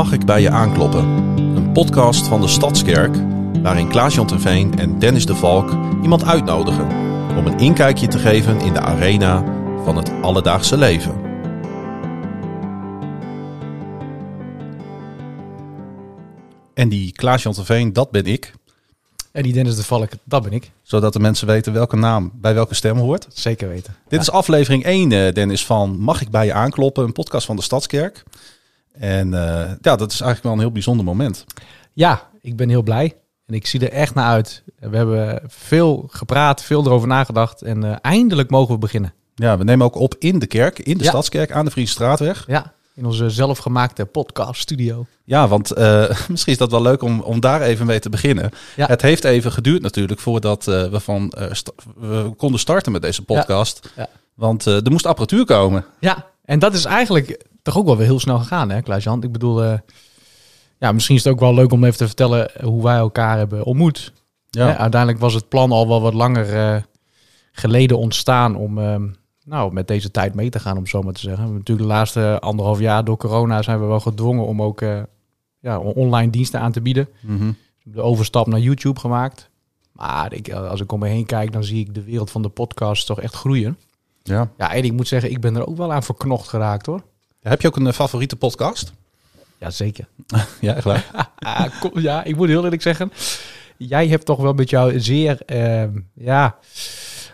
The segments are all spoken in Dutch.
Mag ik bij je aankloppen? Een podcast van de Stadskerk waarin Klaas-Jan Terveen en Dennis de Valk iemand uitnodigen om een inkijkje te geven in de arena van het alledaagse leven. En die Klaas-Jan Terveen, dat ben ik. En die Dennis de Valk, dat ben ik. Zodat de mensen weten welke naam bij welke stem hoort. Zeker weten. Dit is aflevering 1, eh, Dennis, van Mag ik bij je aankloppen? Een podcast van de Stadskerk. En eh, ja, dat is eigenlijk wel een heel bijzonder moment. Ja, ik ben heel blij. En ik zie er echt naar uit. We hebben veel gepraat, veel erover nagedacht. En eh, eindelijk mogen we beginnen. Ja, we nemen ook op in de kerk, in de Ja. Stadskerk aan de Friese Straatweg. Ja, in onze zelfgemaakte podcast studio. Ja, want eh, misschien is dat wel leuk om, om daar even mee te beginnen. Ja. Het heeft even geduurd natuurlijk voordat we, van, we konden starten met deze podcast. Ja. Want er moest apparatuur komen. Ja, en dat is eigenlijk toch ook wel weer heel snel gegaan, hè, Klaas-Jan? Ik bedoel, eh, ja, misschien is het ook wel leuk om even te vertellen hoe wij elkaar hebben ontmoet. Ja, Hè, uiteindelijk was het plan al wel wat langer eh, geleden ontstaan om ehm, nou, met deze tijd mee te gaan, om zo maar te zeggen. Natuurlijk de laatste anderhalf jaar door corona zijn we wel gedwongen om ook eh, ja, on- online diensten aan te bieden. Mhm. De overstap naar YouTube gemaakt. Maar ik, eh, als ik om me heen kijk, dan zie ik de wereld van de podcast toch echt groeien. ja. Ja, en ik moet zeggen, ik ben er ook wel aan verknocht geraakt hoor. Heb je ook een eh, favoriete podcast? Ja, zeker. Ja, echt waar. Ah, ja, ik moet heel eerlijk zeggen. Jij hebt toch wel met jouw zeer, ehm, ja,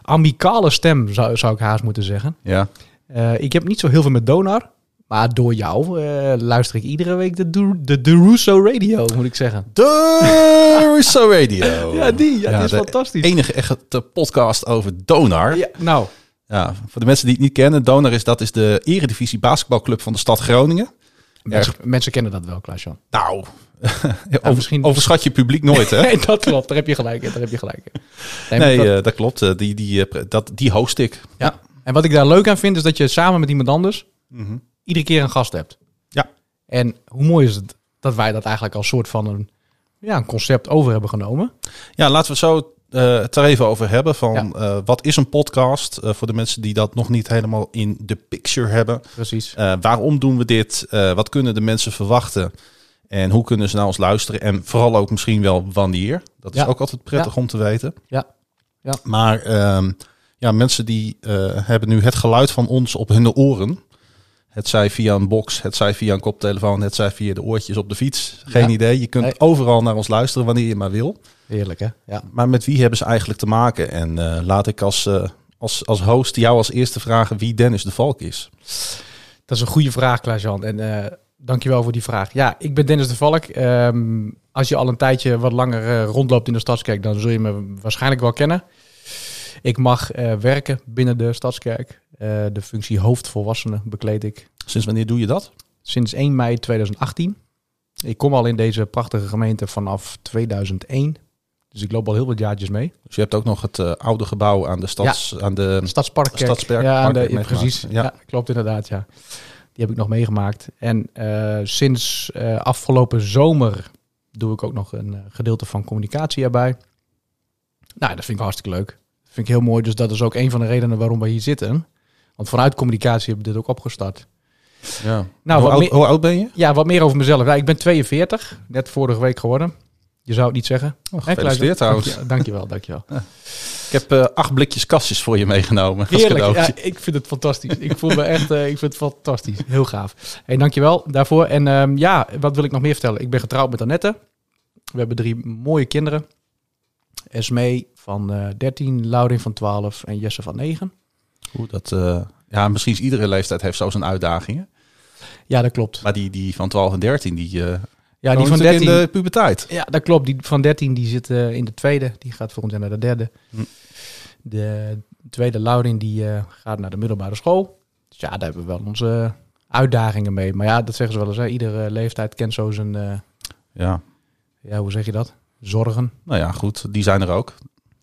amicale stem, zou, zou ik haast moeten zeggen. ja. Eh, ik heb niet zo heel veel met Donar. Maar door jou eh, luister ik iedere week de, de, de Russo Radio, moet ik zeggen. De Russo Radio. Ja, die. Ja, Ja, die is de fantastisch. Enige echte podcast over Donar. Ja, nou, Ja, voor de mensen die het niet kennen, Donar is dat is de eredivisie basketbalclub van de stad Groningen. mensen, mensen kennen dat wel, Klaas-Jan. Nou, over, misschien- overschat je publiek nooit, hè? Nee, dat klopt. Daar heb je gelijk in. Daar heb je gelijk in. Nee, maar Nee, dat- eh, dat klopt. Eh, die, die, eh, dat, die host ik. ja. En wat ik daar leuk aan vind, is dat je samen met iemand anders Mhm. iedere keer een gast hebt. Ja. En hoe mooi is het dat wij dat eigenlijk als soort van een, ja, een concept over hebben genomen. Ja, laten we zo eh, het er even over hebben. Van Ja. eh, wat is een podcast? Eh, voor de mensen die dat nog niet helemaal in de picture hebben. Precies. Waarom doen we dit? Wat kunnen de mensen verwachten? En hoe kunnen ze naar ons luisteren? En vooral ook misschien wel wanneer. Dat is Ja. ook altijd prettig om te weten. Ja. Ja. Maar ehm, ja, mensen die hebben nu het geluid van ons op hun oren. Het zij via een box, het zij via een koptelefoon, het zij via de oortjes op de fiets. Geen Ja. idee. Je kunt Nee. overal naar ons luisteren wanneer je maar wil. Heerlijk, hè? Ja. Maar met wie hebben ze eigenlijk te maken? En eh, laat ik als, eh, als, als host jou als eerste vragen wie Dennis de Valk is. Dat is een goede vraag, Klaas-Jan. En eh dankjewel voor die vraag. Ja, ik ben Dennis de Valk. Ehm, als je al een tijdje wat langer rondloopt in de Stadskerk, dan zul je me waarschijnlijk wel kennen. Ik mag eh, werken binnen de Stadskerk. Eh, de functie hoofdvolwassenen bekleed ik Sinds wanneer doe je dat? sinds 1 mei 2018. Ik kom al in deze prachtige gemeente vanaf 2001. Dus ik loop al heel wat jaartjes mee. Dus je hebt ook nog het eh, oude gebouw aan de stads, aan de. Stadsperk- Ja, aan de, precies. Ja. Ja. klopt inderdaad, ja. Die heb ik nog meegemaakt. En eh, sinds afgelopen zomer doe ik ook nog een gedeelte van communicatie erbij. Nou, dat vind ik hartstikke leuk. Dat vind ik heel mooi. Dus dat is ook een van de redenen waarom we hier zitten. Want vanuit communicatie heb ik dit ook opgestart. Ja. Nou, hoe, oud, meer- hoe oud ben je? Ja, wat meer over mezelf. Ja, ik ben 42, net vorige week geworden. Je zou het niet zeggen. Oh, gefeliciteerd trouwens. Dank je- Dankjewel, dankjewel. Ik heb eh, acht blikjes kastjes voor je meegenomen. Heerlijk. Ja, ik vind het fantastisch. Ik voel me echt, eh, ik vind het fantastisch. Heel gaaf. Hey, dankjewel daarvoor. En ehm, ja, wat wil ik nog meer vertellen? Ik ben getrouwd met Annette. We hebben drie mooie kinderen. Esmee van eh 13, Laurin van 12 en Jesse van 9. Oeh, dat, eh, ja, misschien is iedere leeftijd heeft zo zijn uitdagingen. Ja, dat klopt. Maar die, die van 12 en 13, die, eh Ja, die van natuurlijk 13. in de puberteit. Ja, dat klopt. Die van 13 die zit eh, in de tweede. Die gaat volgend jaar naar de derde. Hm. De tweede Laurin die gaat naar de middelbare school. Dus ja, daar hebben we wel onze uitdagingen mee. Maar ja, dat zeggen ze wel eens. Hè. Iedere leeftijd kent zo zijn, Ja, ja, hoe zeg je dat? Zorgen. nou ja, goed. Die zijn er ook.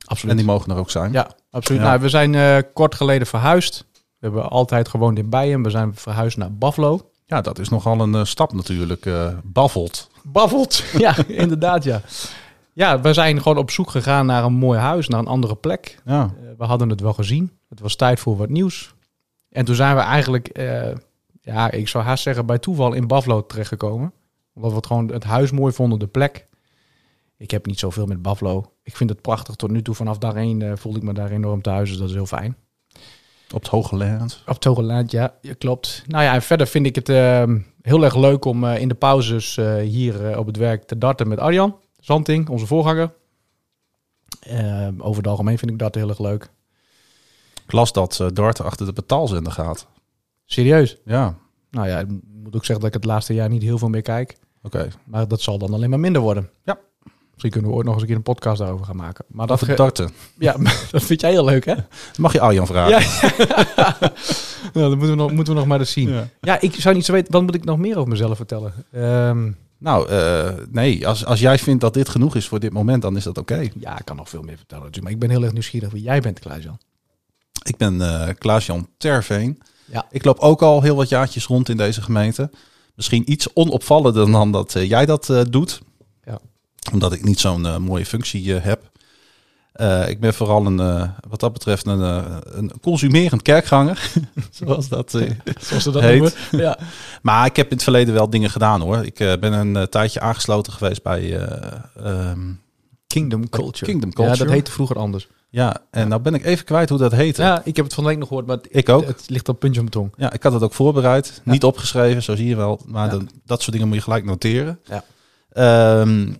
Absoluut. En die mogen er ook zijn. Ja, absoluut. Ja. Nou, we zijn eh, kort geleden verhuisd. We hebben altijd gewoond in Bijen. We zijn verhuisd naar Buffalo. Ja, dat is nogal een eh, stap natuurlijk. eh baffelt. Baffelt. ja, inderdaad, ja. Ja, we zijn gewoon op zoek gegaan naar een mooi huis, naar een andere plek. Ja. We hadden het wel gezien. Het was tijd voor wat nieuws. En toen zijn we eigenlijk, ja, ik zou haast zeggen, bij toeval in Buffalo terechtgekomen. Omdat we het gewoon het huis mooi vonden, de plek. Ik heb niet zoveel met Buffalo. Ik vind het prachtig tot nu toe. Vanaf dag eh, voelde ik me daar enorm thuis. Dus dat is heel fijn. Op het Hoge Land. Op Togeland, ja, ja, klopt. Nou ja, en verder vind ik het ehm, heel erg leuk om eh, in de pauzes eh, hier op het werk te darten met Arjan Zanting, onze voorganger. Ehm, over het algemeen vind ik dat heel erg leuk. Ik las dat eh, Dart achter de betaalzender gaat. Serieus? Ja, Nou ja, ik moet ook zeggen dat ik het laatste jaar niet heel veel meer kijk. oké. Maar dat zal dan alleen maar minder worden. Ja. Misschien kunnen we ooit nog eens een keer een podcast daarover gaan maken. Maar dat, darten. ja, dat vind jij heel leuk, hè? Mag je Arjan vragen? Ja. nou, dat moeten we, nog, moeten we nog maar eens zien. Ja. Ja. ik zou niet zo weten. Wat moet ik nog meer over mezelf vertellen? Ehm, Nou, eh, nee, als, als jij vindt dat dit genoeg is voor dit moment, dan is dat oké. ja, ik kan nog veel meer vertellen natuurlijk. Maar ik ben heel erg nieuwsgierig wie jij bent, Klaas-Jan. Ik ben eh Klaas-Jan Terveen. Ja. Ik loop ook al heel wat jaartjes rond in deze gemeente. Misschien iets onopvallender dan dat eh, jij dat doet. Ja. Omdat ik niet zo'n eh, mooie functie eh, heb. Eh, ik ben vooral een, eh, wat dat betreft, een, eh, een consumerend kerkganger. Zoals dat eh, Zoals ze dat Heet. noemen. Ja. Maar ik heb in het verleden wel dingen gedaan hoor. Ik ben een tijdje aangesloten geweest bij eh, ehm, Kingdom Culture. Kingdom Ja, Culture. dat heette vroeger anders. Ja, en nou ben ik even kwijt hoe dat heette. Ja, ik heb het van de week nog gehoord, maar het, Ik ook. het ligt op puntje op mijn tong. Ja, ik had het ook voorbereid. Ja. Niet opgeschreven, zo zie je wel. Maar Ja. dan- dat soort dingen moet je gelijk noteren. Ja. Ehm,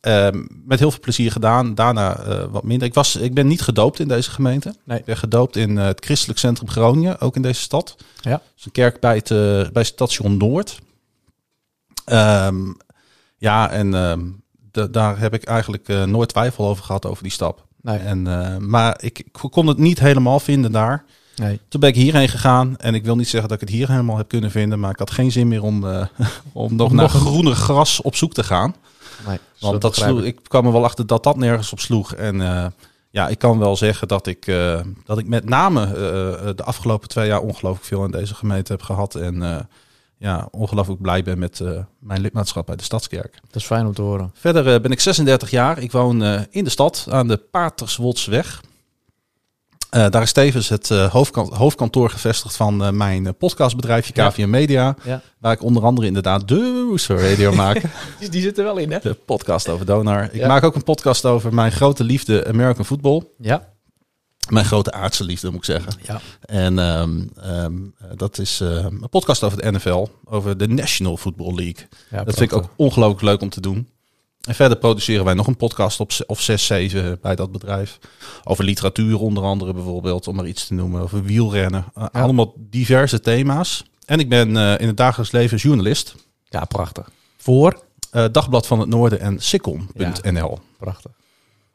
ehm, met heel veel plezier gedaan. Daarna eh, wat minder. Ik, was, ik ben niet gedoopt in deze gemeente. Nee. Ik ben gedoopt in eh, het Christelijk Centrum Groningen, ook in deze stad. Ja. Dat is een kerk bij, het, eh, bij station Noord. Ehm, ja, en ehm, da- daar heb ik eigenlijk nooit twijfel over gehad over die stap. Nee. En, maar ik, ik kon het niet helemaal vinden daar. nee. Toen ben ik hierheen gegaan. En ik wil niet zeggen dat ik het hier helemaal heb kunnen vinden. Maar ik had geen zin meer om, om nog Om naar nog groener gras op zoek te gaan. Nee. Want dat sloeg, ik kwam er wel achter dat dat nergens op sloeg. En eh, ja, ik kan wel zeggen dat ik, eh, dat ik met name eh, de afgelopen twee jaar ongelooflijk veel in deze gemeente heb gehad. En ja, ongelooflijk blij ben met mijn lidmaatschap bij de Stadskerk. Dat is fijn om te horen. Verder ben ik 36 jaar. Ik woon in de stad aan de Paterswoldsweg. Eh, daar is tevens het eh, hoofdkan- hoofdkantoor gevestigd van eh, mijn podcastbedrijfje Ja. KVM Media. Ja. Waar ik onder andere inderdaad de Rooster Radio maak. Die, die zit er wel in, hè? de podcast over Donar. Ik Ja. maak ook een podcast over mijn grote liefde American Football. Ja. Mijn grote aardse liefde moet ik zeggen. Ja. En ehm, ehm, dat is een podcast over de NFL. Over de National Football League. ja Dat vind ik ook ongelooflijk leuk om te doen. En verder produceren wij nog een podcast op, of zes, zeven bij dat bedrijf. Over literatuur onder andere bijvoorbeeld, om maar iets te noemen. Over wielrennen. Uh, Ja. Allemaal diverse thema's. En ik ben eh, in het dagelijks leven journalist. Ja, prachtig. Voor? Eh, Dagblad van het Noorden en Sikkom.nl. Prachtig.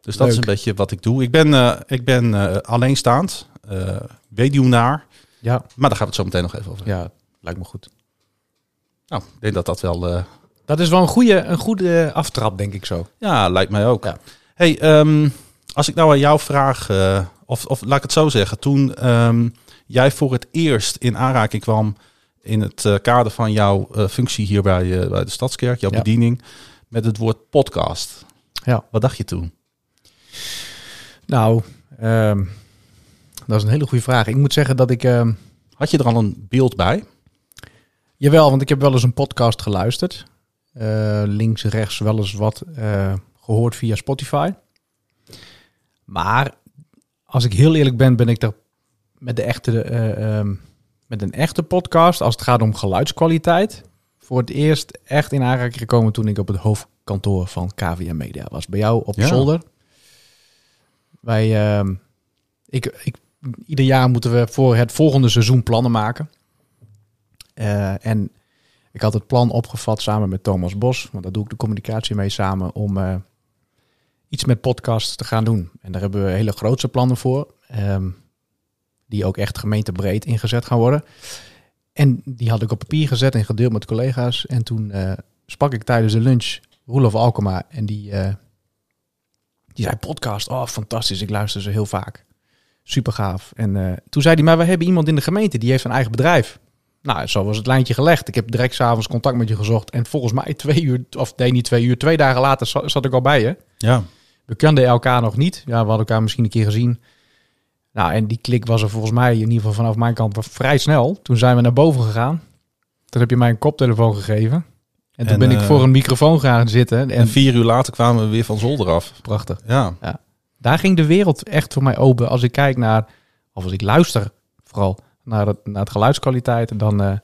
Dus dat is een beetje wat ik doe. Ik ben, eh, ik ben eh, alleenstaand, eh weduwnaar. Ja. Maar daar gaan we het zo meteen nog even over. Ja, lijkt me goed. Nou, ik denk dat dat wel... Dat is wel een goede, een goede aftrap, denk ik zo. Ja, lijkt mij ook. Ja. Hey, ehm, als ik nou aan jou vraag, eh, of, of laat ik het zo zeggen, toen ehm, jij voor het eerst in aanraking kwam in het eh, kader van jouw eh, functie hier bij, bij de Stadskerk, jouw Ja. bediening, met het woord podcast. Ja. Wat dacht je toen? Nou, ehm, dat is een hele goede vraag. Ik moet zeggen dat ik... Had je er al een beeld bij? Jawel, want ik heb wel eens een podcast geluisterd. Eh, links, rechts wel eens wat eh, gehoord via Spotify. Maar als ik heel eerlijk ben, ben ik er met, de echte, eh, ehm, met een echte podcast, als het gaat om geluidskwaliteit, voor het eerst echt in aanraking gekomen toen ik op het hoofdkantoor van KVM Media was. Bij jou op Ja. zolder. Wij, ehm, ik, ik, ieder jaar moeten we voor het volgende seizoen plannen maken. En ik had het plan opgevat samen met Thomas Bos, want daar doe ik de communicatie mee samen, om eh, iets met podcasts te gaan doen. En daar hebben we hele grootse plannen voor, ehm, die ook echt gemeentebreed ingezet gaan worden. En die had ik op papier gezet en gedeeld met collega's. En toen eh, sprak ik tijdens de lunch Roelof Alkema en die, eh, die zei podcast, oh fantastisch, ik luister ze heel vaak. Super gaaf. En toen zei hij, maar we hebben iemand in de gemeente die heeft een eigen bedrijf. Nou, zo was het lijntje gelegd. Ik heb direct s'avonds contact met je gezocht. En volgens mij twee uur, of nee, niet twee uur, twee dagen later za- zat ik al bij je. Ja. We kenden elkaar nog niet. Ja, we hadden elkaar misschien een keer gezien. Nou, en die klik was er volgens mij, in ieder geval vanaf mijn kant, vrij snel. Toen zijn we naar boven gegaan. Toen heb je mij een koptelefoon gegeven. En toen En, ben ik eh, voor een microfoon gaan zitten. En, En vier uur later kwamen we weer van zolder af. prachtig. Ja, Daar ging de wereld echt voor mij open. Als ik kijk naar, of als ik luister vooral naar het, naar het geluidskwaliteit, dan eh,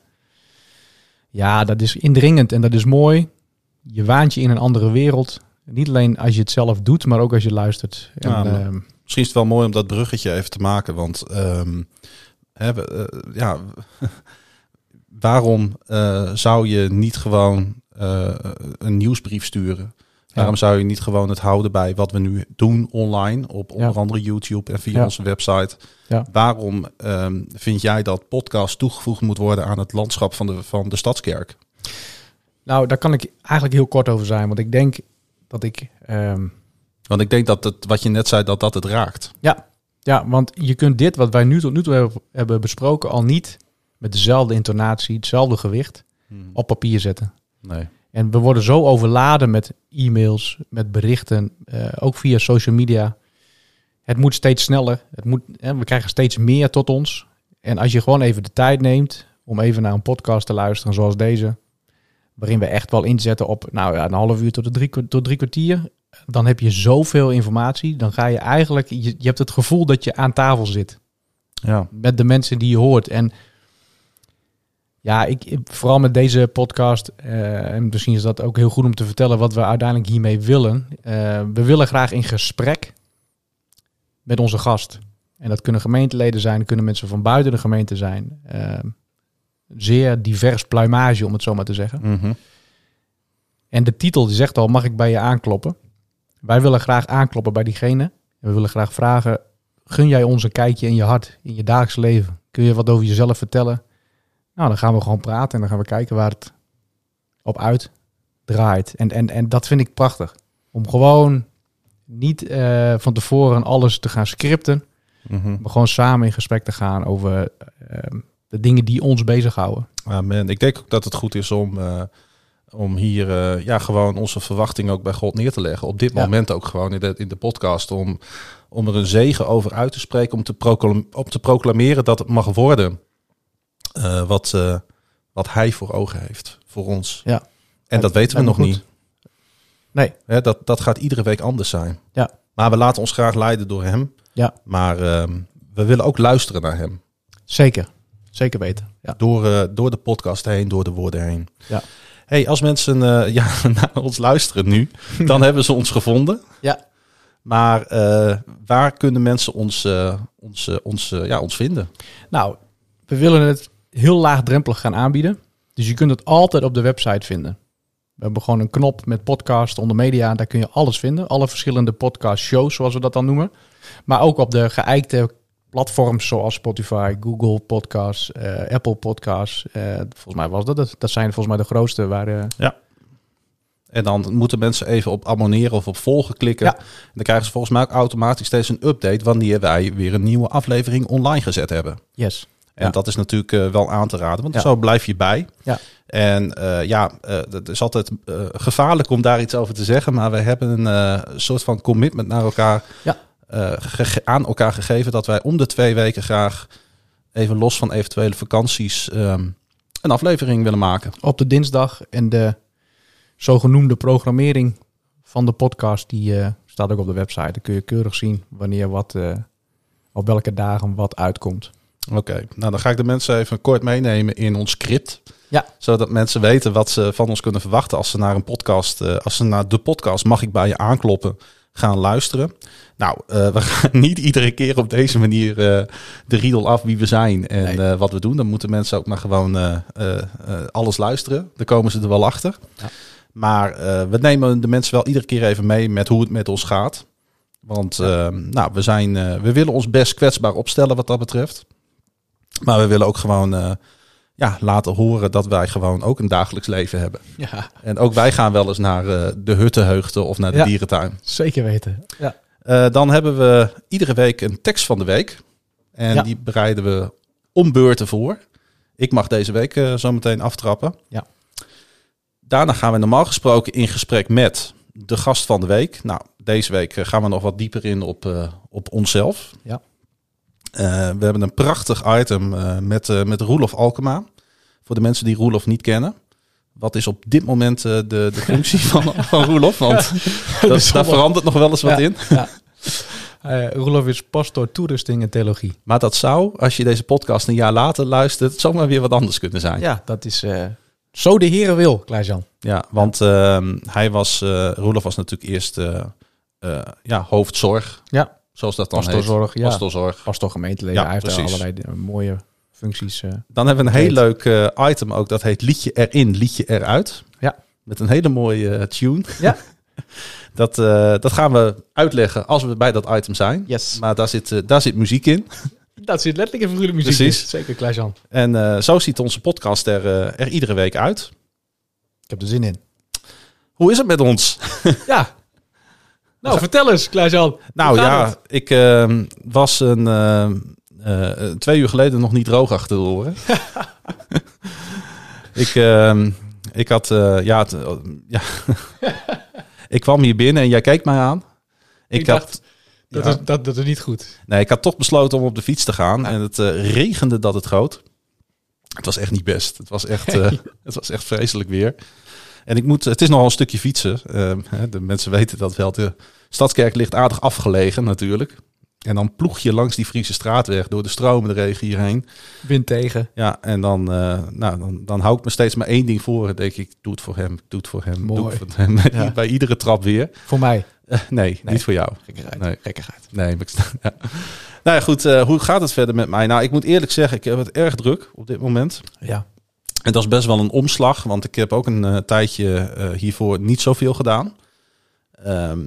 ja, dat is indringend en dat is mooi. Je waant je in een andere wereld. Niet alleen als je het zelf doet, maar ook als je luistert. En, Ja, ehm, misschien is het wel mooi om dat bruggetje even te maken. Want ehm, hè, we, eh, ja, waarom eh, zou je niet gewoon een nieuwsbrief sturen? Waarom zou je niet gewoon het houden bij wat we nu doen online op onder andere YouTube en via onze website? Ja. Waarom ehm, vind jij dat podcast toegevoegd moet worden aan het landschap van de, van de Stadskerk? nou, daar kan ik eigenlijk heel kort over zijn. Want ik denk dat ik... ehm, Want ik denk dat het, wat je net zei, dat dat het raakt. Ja, ja, want je kunt dit wat wij nu tot nu toe hebben, hebben besproken al niet met dezelfde intonatie, hetzelfde gewicht op papier zetten. Nee. En we worden zo overladen met e-mails, met berichten, eh, ook via social media. Het moet steeds sneller. Het moet, hè, we krijgen steeds meer tot ons. En als je gewoon even de tijd neemt om even naar een podcast te luisteren zoals deze, waarin we echt wel inzetten op nou ja, een half uur tot, een drie, tot drie kwartier, dan heb je zoveel informatie. Dan ga je eigenlijk, je, je hebt het gevoel dat je aan tafel zit Ja. met de mensen die je hoort. En ja, ik, vooral met deze podcast, eh, en misschien is dat ook heel goed om te vertellen wat we uiteindelijk hiermee willen. Eh, we willen graag in gesprek met onze gast. En dat kunnen gemeenteleden zijn, kunnen mensen van buiten de gemeente zijn. Eh, zeer divers pluimage, om het zo maar te zeggen. Mhm. En de titel die zegt al, mag ik bij je aankloppen? Wij willen graag aankloppen bij diegene. En we willen graag vragen, gun jij ons een kijkje in je hart, in je dagelijks leven? Kun je wat over jezelf vertellen? Nou, dan gaan we gewoon praten en dan gaan we kijken waar het op uit draait. En, en, en dat vind ik prachtig. Om gewoon niet eh, van tevoren alles te gaan scripten, Mhm. maar gewoon samen in gesprek te gaan over eh, de dingen die ons bezighouden. Amen. Ik denk ook dat het goed is om, eh, om hier eh, ja, gewoon onze verwachting ook bij God neer te leggen. Op dit Ja. moment ook gewoon in de, in de podcast. Om, om er een zegen over uit te spreken. Om te, proclam om te proclameren dat het mag worden eh, wat, eh, wat hij voor ogen heeft voor ons. Ja. En dat weten we nog niet. Nee, Hè, dat, dat gaat iedere week anders zijn. Ja. Maar we laten ons graag leiden door hem. Ja. Maar ehm, we willen ook luisteren naar hem. zeker. Zeker weten. Ja. Door, eh, door de podcast heen, door de woorden heen. Ja. Hey, als mensen ja, naar ons luisteren nu, dan hebben ze ons gevonden. Ja. Maar waar kunnen mensen ons, ons, ons, ja, ons vinden? Nou, we willen het heel laagdrempelig gaan aanbieden. Dus je kunt het altijd op de website vinden. We hebben gewoon een knop met podcast onder media. Daar kun je alles vinden. Alle verschillende podcast shows, zoals we dat dan noemen. Maar ook op de geëikte platforms zoals Spotify, Google Podcasts, eh, Apple Podcasts. Eh, volgens mij was dat het. Dat zijn volgens mij de grootste waar... eh, En dan moeten mensen even op abonneren of op volgen klikken. Ja. En dan krijgen ze volgens mij ook automatisch steeds een update wanneer wij weer een nieuwe aflevering online gezet hebben. yes. En Ja. dat is natuurlijk eh, wel aan te raden, want Ja. zo blijf je bij. Ja. En eh, ja, eh, het is altijd gevaarlijk om daar iets over te zeggen, maar we hebben een soort van commitment naar elkaar aan elkaar gegeven dat wij om de twee weken graag even los van eventuele vakanties ehm, een aflevering willen maken. Op de dinsdag. En de zogenoemde programmering van de podcast, die staat ook op de website. Dan kun je keurig zien wanneer wat, op welke dagen wat uitkomt. Oké, nou dan ga ik de mensen even kort meenemen in ons script. Ja. Zodat mensen weten wat ze van ons kunnen verwachten als ze naar een podcast, eh, als ze naar de podcast Mag ik bij je aankloppen gaan luisteren. Nou, eh, we gaan niet iedere keer op deze manier eh, de riedel af wie we zijn en Nee. wat we doen. Dan moeten mensen ook maar gewoon alles luisteren. Dan komen ze er wel achter. Ja. Maar we nemen de mensen wel iedere keer even mee met hoe het met ons gaat. Want nou, we, zijn, we willen ons best kwetsbaar opstellen wat dat betreft. Maar we willen ook gewoon eh, ja, laten horen dat wij gewoon ook een dagelijks leven hebben. Ja, En ook wij gaan wel eens naar eh, de huttenheugte of naar de Ja. dierentuin. zeker weten. Ja. Eh, dan hebben we iedere week een tekst van de week. En Ja. die bereiden we om beurten voor. Ik mag deze week eh, zo meteen aftrappen. Ja. Daarna gaan we normaal gesproken in gesprek met de gast van de week. Nou, deze week gaan we nog wat dieper in op, op onszelf. Ja. Eh, we hebben een prachtig item eh, met, eh met Roelof Alkema. Voor de mensen die Roelof niet kennen. wat is op dit moment de, de functie van, van Roelof? Want dat, daar verandert nog wel eens wat Ja. in. Ja. Eh Roelof is pastor toerusting en theologie. Maar dat zou, als je deze podcast een jaar later luistert, zomaar weer wat anders kunnen zijn. Ja, dat is zo de heren wil, Klaas-Jan. Ja, want ehm, hij was, Roelof was natuurlijk eerst ja, hoofdzorg, Ja, zoals dat dan pastorzorg. heet. Ja, Pastorzorg. pastor gemeenteleven. Ja, Hij heeft er precies. allerlei mooie functies. eh. Dan hebben we een heel leuk eh, item ook, dat heet Liedje erin, Liedje eruit. Ja. Met een hele mooie eh, tune. Ja. dat, eh, dat gaan we uitleggen als we bij dat item zijn. Yes. Maar daar zit, daar zit muziek in. Dat zit letterlijk in figuurlijke muziek. Precies. in. Zeker, Klaas-Jan. En eh, zo ziet onze podcast er, er iedere week uit. Ik heb er zin in. Hoe is het met ons? Ja. Nou, vertel eens, Klaas-Jan. Nou ja, het? ik ehm, was een, ehm, eh, eh, twee uur geleden nog niet droog achter de oren. ik, ehm, ik had, eh, ja, het, ja. ik kwam hier binnen en jij keek mij aan. Ik, Ik had, dacht, Dat, ja. is, dat, dat is niet goed. nee, ik had toch besloten om op de fiets te gaan en het regende dat het goot. Het was echt niet best. Het was echt, het was echt vreselijk weer. En ik moet, het is nogal een stukje fietsen. Ehm, de mensen weten dat wel. De Stadskerk ligt aardig afgelegen natuurlijk. En dan ploeg je langs die Friese straatweg door de stromende regen hierheen. Wind tegen. Ja, en dan, eh, nou, dan, dan hou ik me steeds maar één ding voor. Dan denk ik, doe het voor hem, doe het voor hem, doe Mooi. het voor hem. Ja. Bij iedere trap weer. Voor mij. Eh, nee, Nee. niet voor jou. Gekkigheid. Nee. Gekkigheid. Nee, maar ik- ja. Nou ja, goed. eh, hoe gaat het verder met mij? Nou, ik moet eerlijk zeggen, ik heb het erg druk op dit moment. Ja. En dat is best wel een omslag, want ik heb ook een eh, tijdje eh, hiervoor niet zoveel gedaan. Ehm,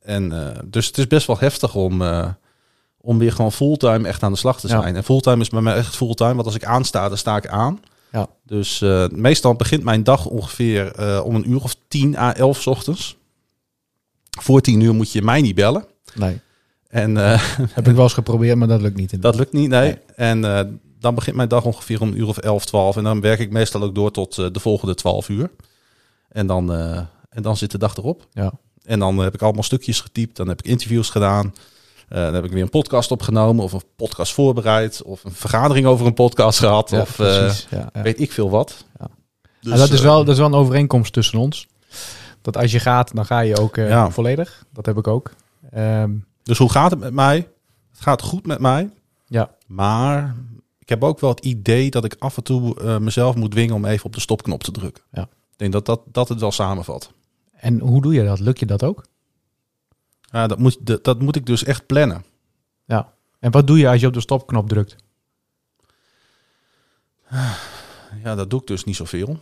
en eh, dus het is best wel heftig om, om weer gewoon fulltime echt aan de slag te Ja. zijn. En fulltime is bij mij echt fulltime, want als ik aansta, dan sta ik aan. Ja. Dus meestal begint mijn dag ongeveer om een uur of tien à elf ochtends. Voor tien uur moet je mij niet bellen. Nee. En Heb ik wel eens geprobeerd, maar dat lukt niet. dat lukt niet, nee. Nee. En dan begint mijn dag ongeveer om een uur of 11, 12. En dan werk ik meestal ook door tot eh, de volgende 12 uur. En dan, eh, en dan zit de dag erop. Ja. En dan heb ik allemaal stukjes getypt. Dan heb ik interviews gedaan. Eh, dan heb ik weer een podcast opgenomen. Of een podcast voorbereid. Of een vergadering over een podcast gehad. Ja, of eh, precies. Ja, ja. weet ik veel wat. Ja. Dus, En dat, is wel, dat is wel een overeenkomst tussen ons. Dat als je gaat, dan ga je ook eh, Ja. volledig. Dat heb ik ook. Ehm, dus hoe gaat het met mij? Het gaat goed met mij. ja. Maar ik heb ook wel het idee dat ik af en toe eh, mezelf moet dwingen om even op de stopknop te drukken. Ja. Ik denk dat, dat dat het wel samenvat. En hoe doe je dat? Lukt je dat ook? Ja, dat, moet, dat, dat moet ik dus echt plannen. Ja. En wat doe je als je op de stopknop drukt? Ja, dat doe ik dus niet zoveel.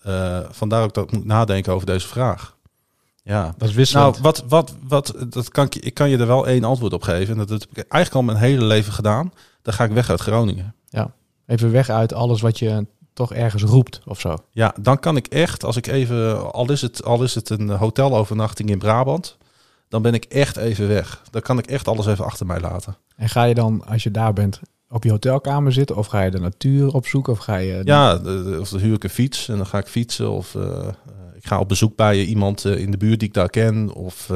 Eh, vandaar ook dat ik moet nadenken over deze vraag. Ja. Dat is wisselend. Nou, wat, wat, wat, dat kan ik, ik kan je er wel één antwoord op geven. En dat heb ik eigenlijk al mijn hele leven gedaan. Dan ga ik weg uit Groningen. Even weg uit alles wat je toch ergens roept of zo. Ja, dan kan ik echt, als ik even, al is het, al is het een hotelovernachting in Brabant, dan ben ik echt even weg. Dan kan ik echt alles even achter mij laten. En ga je dan, als je daar bent, op je hotelkamer zitten? Of ga je de natuur opzoeken? Of ga je... Ja, of dan huur ik een fiets en dan ga ik fietsen. Of eh, eh, ik ga op bezoek bij iemand eh, in de buurt die ik daar ken. Of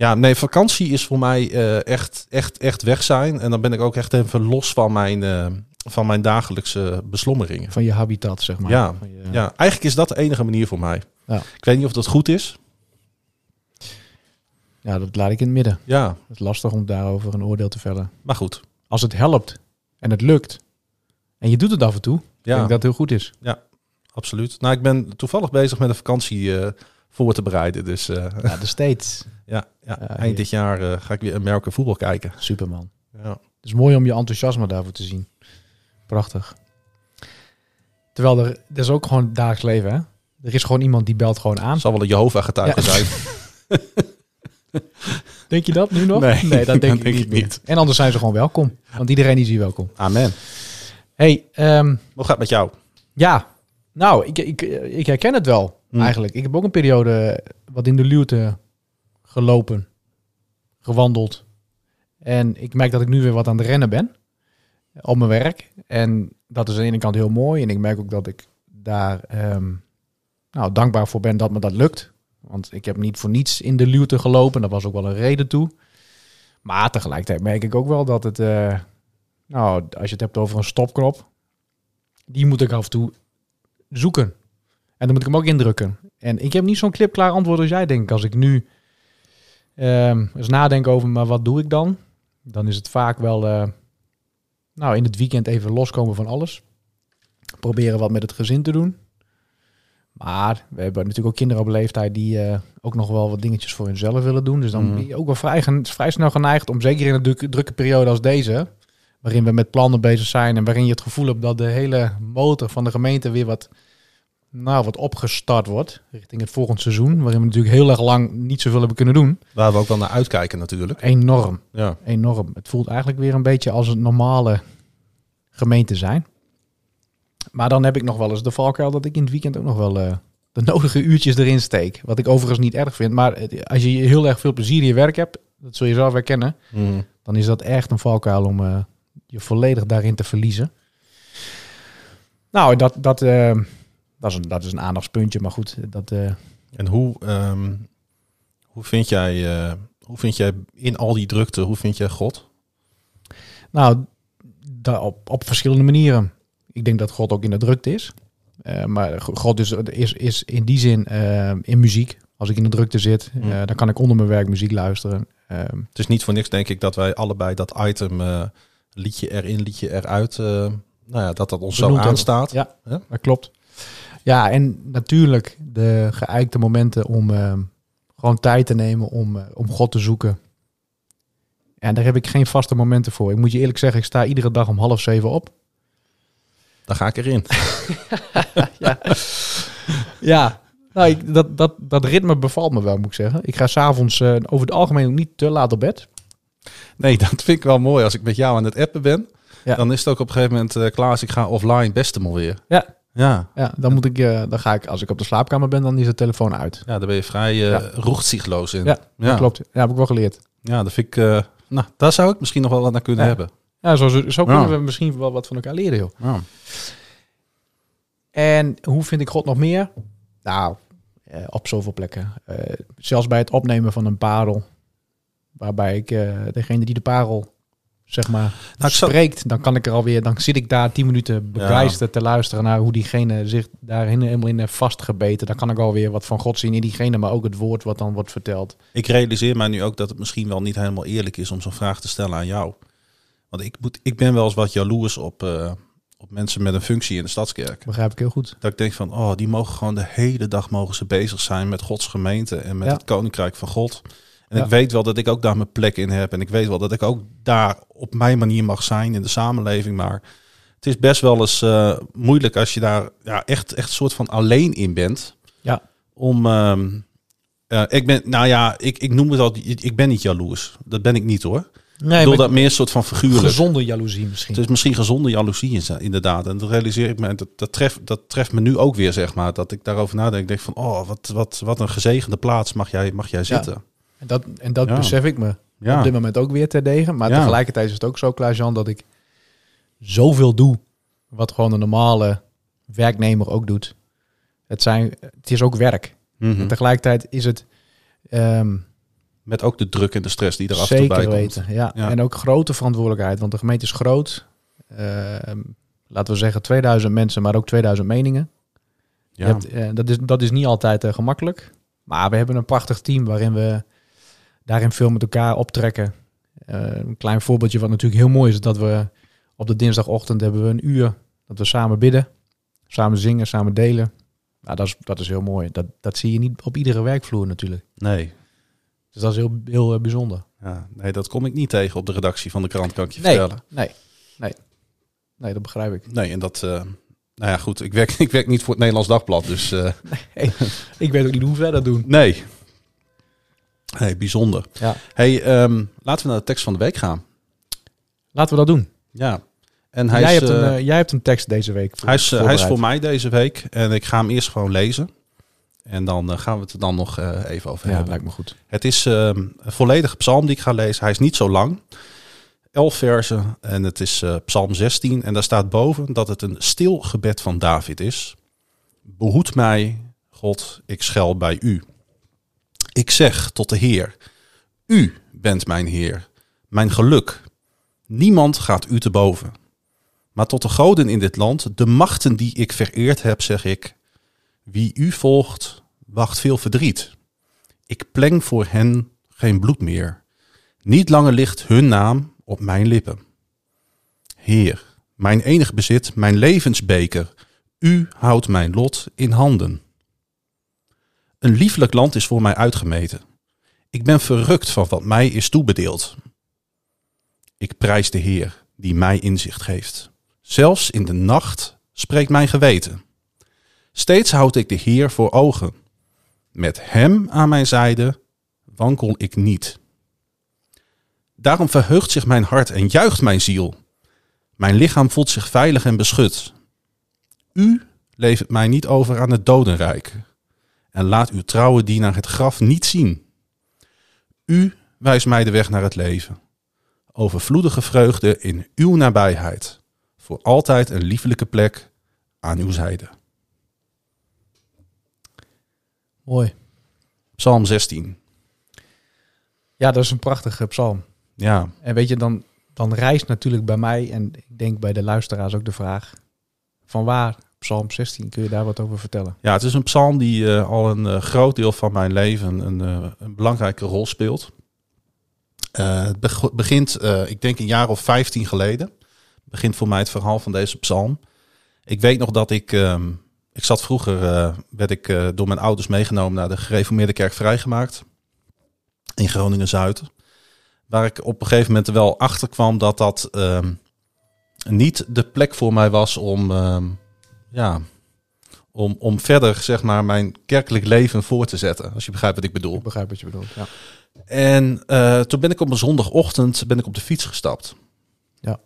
ja, nee, vakantie is voor mij eh, echt, echt, echt weg zijn. En dan ben ik ook echt even los van mijn, eh, van mijn dagelijkse beslommeringen. Van je habitat, zeg maar. Ja, Van je- Ja, eigenlijk is dat de enige manier voor mij. Ja. Ik weet niet of dat goed is. ja, dat laat ik in het midden. Ja, Het is lastig om daarover een oordeel te vellen. maar goed. Als het helpt en het lukt en je doet het af en toe, denk Ja, ik dat het heel goed is. absoluut. Nou, ik ben toevallig bezig met een vakantie eh, voor te bereiden. Dus Ja, de States. ja, ja, eind dit jaar eh, ga ik weer Amerika voetbal kijken. Superman. Ja. Het is mooi om je enthousiasme daarvoor te zien. Prachtig. Terwijl er, er is ook gewoon dagelijks leven, hè? Er is gewoon iemand die belt gewoon aan. zal wel een Jehovah-getuige zijn. Denk je dat nu nog? Nee, dat denk dat ik denk niet. En anders zijn ze gewoon welkom. Want iedereen is hier welkom. Amen. hey, ehm, Hoe gaat het met jou? ja. Nou, ik, ik, ik herken het wel, Hmm. eigenlijk. Ik heb ook een periode wat in de luwte gelopen, gewandeld. En ik merk dat ik nu weer wat aan het rennen ben. Op mijn werk. En dat is aan de ene kant heel mooi. En ik merk ook dat ik daar ehm, nou, dankbaar voor ben dat me dat lukt. Want ik heb niet voor niets in de luwte gelopen. Daar was ook wel een reden toe. Maar tegelijkertijd merk ik ook wel dat het... eh, nou, als je het hebt over een stopknop... Die moet ik af en toe zoeken. En dan moet ik hem ook indrukken. En ik heb niet zo'n clipklaar antwoord als jij, denk. Als ik nu ehm eens nadenk over, maar wat doe ik dan? Dan is het vaak wel, eh, nou, in het weekend even loskomen van alles. Proberen wat met het gezin te doen. Maar we hebben natuurlijk ook kinderen op leeftijd die eh, ook nog wel wat dingetjes voor hunzelf willen doen. Dus dan Mhm. ben je ook wel vrij, vrij snel geneigd om, zeker in een drukke, drukke periode als deze, waarin we met plannen bezig zijn en waarin je het gevoel hebt dat de hele motor van de gemeente weer wat, nou, wat opgestart wordt richting het volgend seizoen, waarin we natuurlijk heel erg lang niet zoveel hebben kunnen doen. Waar we ook wel naar uitkijken natuurlijk. Enorm, Ja. enorm. Het voelt eigenlijk weer een beetje als een normale gemeente zijn. Maar dan heb ik nog wel eens de valkuil dat ik in het weekend ook nog wel eh, de nodige uurtjes erin steek. Wat ik overigens niet erg vind. Maar als je heel erg veel plezier in je werk hebt, dat zul je zelf herkennen, Mhm. dan is dat echt een valkuil om eh, je volledig daarin te verliezen. Nou, dat, dat, eh, dat, is, een, dat is een aandachtspuntje, maar goed, dat, eh, En hoe, ehm, hoe, vind jij, eh, hoe vind jij in al die drukte, hoe vind jij God? Nou, op, op verschillende manieren. Ik denk dat God ook in de drukte is. Eh, maar God is, is, is in die zin eh, in muziek. Als ik in de drukte zit, eh, dan kan ik onder mijn werk muziek luisteren. Ehm, Het is niet voor niks, denk ik, dat wij allebei dat item, liedje erin, liedje eruit, nou ja, dat dat ons zo aanstaat. Ja. Ja? dat klopt. Ja, en natuurlijk de geëikte momenten om ehm, gewoon tijd te nemen om, eh, om God te zoeken. En daar heb ik geen vaste momenten voor. Ik moet je eerlijk zeggen, ik sta iedere dag om half zeven op. Dan ga ik erin. Ja, nou, ik, dat, dat, dat ritme bevalt me wel, moet ik zeggen. Ik ga s'avonds uh, over het algemeen ook niet te laat op bed. Nee, dat vind ik wel mooi. Als ik met jou aan het appen ben, Ja. dan is het ook op een gegeven moment, eh Klaas, ik ga offline, best hem alweer. Ja. Ja. Ja, dan moet ik, eh, dan ga ik, als ik op de slaapkamer ben, dan is de telefoon uit. Ja, daar ben je vrij uh, Ja. roegzichtloos in. Ja, klopt. Ja, heb ik wel geleerd. Ja, dat vind ik, uh, nou, daar zou ik misschien nog wel wat naar kunnen hebben. Ja, zo, zo kunnen we misschien wel wat van elkaar leren, joh. En hoe vind ik God nog meer? Nou, eh, op zoveel plekken. Eh, zelfs bij het opnemen van een parel. Waarbij ik eh, degene die de parel, zeg maar, Nou, spreekt. Dan kan ik er alweer, dan zit ik daar tien minuten begeisterd te luisteren naar hoe diegene zich daarin helemaal in heeft vastgebeten. Dan kan ik alweer wat van God zien in diegene, maar ook het woord wat dan wordt verteld. Ik realiseer mij nu ook dat het misschien wel niet helemaal eerlijk is om zo'n vraag te stellen aan jou. Want ik, moet, ik ben wel eens wat jaloers op, eh, op mensen met een functie in de stadskerk. Begrijp ik heel goed. Dat ik denk van, oh, die mogen gewoon de hele dag mogen ze bezig zijn met Gods gemeente en met Ja. het koninkrijk van God. En Ja. ik weet wel dat ik ook daar mijn plek in heb. En ik weet wel dat ik ook daar op mijn manier mag zijn in de samenleving. Maar het is best wel eens eh, moeilijk als je daar ja, echt, echt een soort van alleen in bent. Ja. Om, ehm, eh, ik ben, nou ja, ik, ik noem het al, ik ben niet jaloers. Dat ben ik niet hoor. Nee, ik bedoel dat meer een soort van figuurlijk. gezonde jaloezie misschien. Het is misschien gezonde jaloezie inderdaad. En dat realiseer ik me. En dat, dat, treft, dat treft me nu ook weer, zeg maar. Dat ik daarover nadenk. Ik denk van, oh, wat, wat, wat een gezegende plaats mag jij, mag jij zitten. En dat, en dat Ja. besef ik me Ja, op dit moment ook weer terdege. Maar Ja. tegelijkertijd is het ook zo, Klaas-Jan, dat ik zoveel doe. Wat gewoon een normale werknemer ook doet. Het, zijn, het is ook werk. Mhm. En tegelijkertijd is het ehm, Met ook de druk en de stress die er af en toe bij zeker komt. weten. Ja. Ja. En ook grote verantwoordelijkheid. Want de gemeente is groot. Ehm, laten we zeggen 2000 mensen, maar ook 2000 meningen. Je Ja. hebt, eh, dat, is, dat is niet altijd eh, gemakkelijk. Maar we hebben een prachtig team waarin we daarin veel met elkaar optrekken. Eh, een klein voorbeeldje wat natuurlijk heel mooi is, dat we op de dinsdagochtend hebben we een uur dat we samen bidden, samen zingen, samen delen. Nou, dat is, dat is heel mooi. Dat, dat zie je niet op iedere werkvloer natuurlijk. Nee. Dus dat is heel, heel eh, bijzonder. Ja, nee, dat kom ik niet tegen op de redactie van de krant, kan ik je Nee, vertellen. nee, nee. Nee, dat begrijp ik. Nee, en dat... eh, nou ja, goed. Ik werk, ik werk niet voor het Nederlands Dagblad, dus... Ik weet ook niet hoe wij dat doen. nee. Nee, bijzonder. Ja. hey, ehm, laten we naar de tekst van de week gaan. Laten we dat doen. Ja. En hij jij, is, hebt een, eh, eh, jij hebt een tekst deze week. voor- Hij is, eh, hij is voor mij deze week en ik ga hem eerst gewoon lezen. En dan gaan we het er dan nog even over Ja, hebben. lijkt me goed. Het is eh, een volledige psalm die ik ga lezen. Hij is niet zo lang. Elf versen en het is psalm 16. En daar staat boven dat het een stil gebed van David is. Behoed mij, God, ik schel bij u. Ik zeg tot de Heer, u bent mijn Heer, mijn geluk. Niemand gaat u te boven. Maar tot de goden in dit land, de machten die ik vereerd heb, zeg ik, Wie u volgt, wacht veel verdriet. Ik pleng voor hen geen bloed meer. Niet langer ligt hun naam op mijn lippen. Heer, mijn enig bezit, mijn levensbeker, u houdt mijn lot in handen. Een lieflijk land is voor mij uitgemeten. Ik ben verrukt van wat mij is toebedeeld. Ik prijs de Heer die mij inzicht geeft. Zelfs in de nacht spreekt mijn geweten. Steeds houd ik de Heer voor ogen. Met Hem aan mijn zijde wankel ik niet. Daarom verheugt zich mijn hart en juicht mijn ziel. Mijn lichaam voelt zich veilig en beschut. U levert mij niet over aan het dodenrijk en laat uw trouwe dienaar het graf niet zien. U wijst mij de weg naar het leven. Overvloedige vreugde in uw nabijheid. Voor altijd een liefelijke plek aan uw zijde. Mooi. Psalm 16. Ja, dat is een prachtige psalm. Ja, En weet je, dan, dan rijst natuurlijk bij mij en ik denk bij de luisteraars ook de vraag: van waar Psalm 16? Kun je daar wat over vertellen? ja het is een psalm die eh, al een eh, groot deel van mijn leven een, eh, een belangrijke rol speelt. Het beg- begint, ik denk een jaar of 15 geleden, begint voor mij het verhaal van deze psalm. Ik weet nog dat ik, ehm, ik zat vroeger, werd ik door mijn ouders meegenomen naar de gereformeerde kerk vrijgemaakt in Groningen-Zuid. Waar ik op een gegeven moment wel achter kwam dat dat ehm, niet de plek voor mij was om, ehm, ja, om, om verder zeg maar, mijn kerkelijk leven voor te zetten. Als je begrijpt wat ik bedoel. Ik begrijp wat je bedoelt. Ja. En eh, toen ben ik op een zondagochtend ben ik op de fiets gestapt. Ja.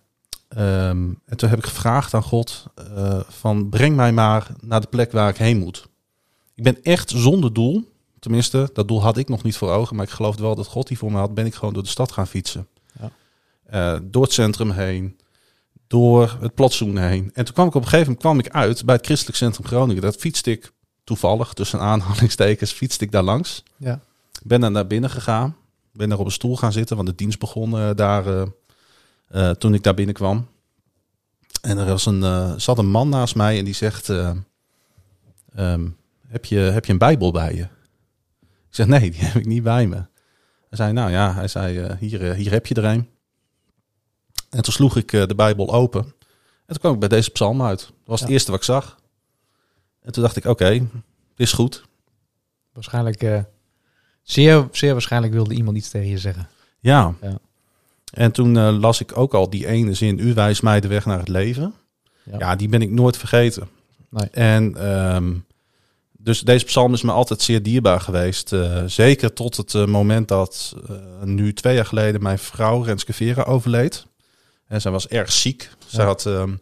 Ehm, en toen heb ik gevraagd aan God eh, van breng mij maar naar de plek waar ik heen moet. Ik ben echt zonder doel. Tenminste, dat doel had ik nog niet voor ogen. Maar ik geloofde wel dat God die voor me had. Ben ik gewoon door de stad gaan fietsen. Ja. Eh, door het centrum heen. Door het plotsoen heen. En toen kwam ik op een gegeven moment kwam ik uit bij het Christelijk Centrum Groningen. Dat fietste ik toevallig, tussen aanhalingstekens, fietste ik daar langs. Ja. Ben daar naar binnen gegaan. Ben daar op een stoel gaan zitten, want de dienst begon eh, daar eh, eh, toen ik daar binnenkwam. En er was een, zat een man naast mij en die zegt: eh, ehm, heb, je, heb je een Bijbel bij je? Ik zeg: Nee, die heb ik niet bij me. Hij zei: Nou ja, hij zei: hier, hier heb je er een. En toen sloeg ik eh, de Bijbel open. En toen kwam ik bij deze psalm uit. Dat was het eerste wat ik zag. En toen dacht ik: Oké, dit is goed. Waarschijnlijk, eh, zeer, zeer waarschijnlijk wilde iemand iets tegen je zeggen. Ja. Ja. En toen eh, las ik ook al die ene zin, u wijst mij de weg naar het leven. Ja. Ja, die ben ik nooit vergeten. Nee. En ehm, dus deze psalm is me altijd zeer dierbaar geweest. zeker tot het moment dat nu twee jaar geleden mijn vrouw Renske Vera overleed. En zij was erg ziek. Zij Ja. had ehm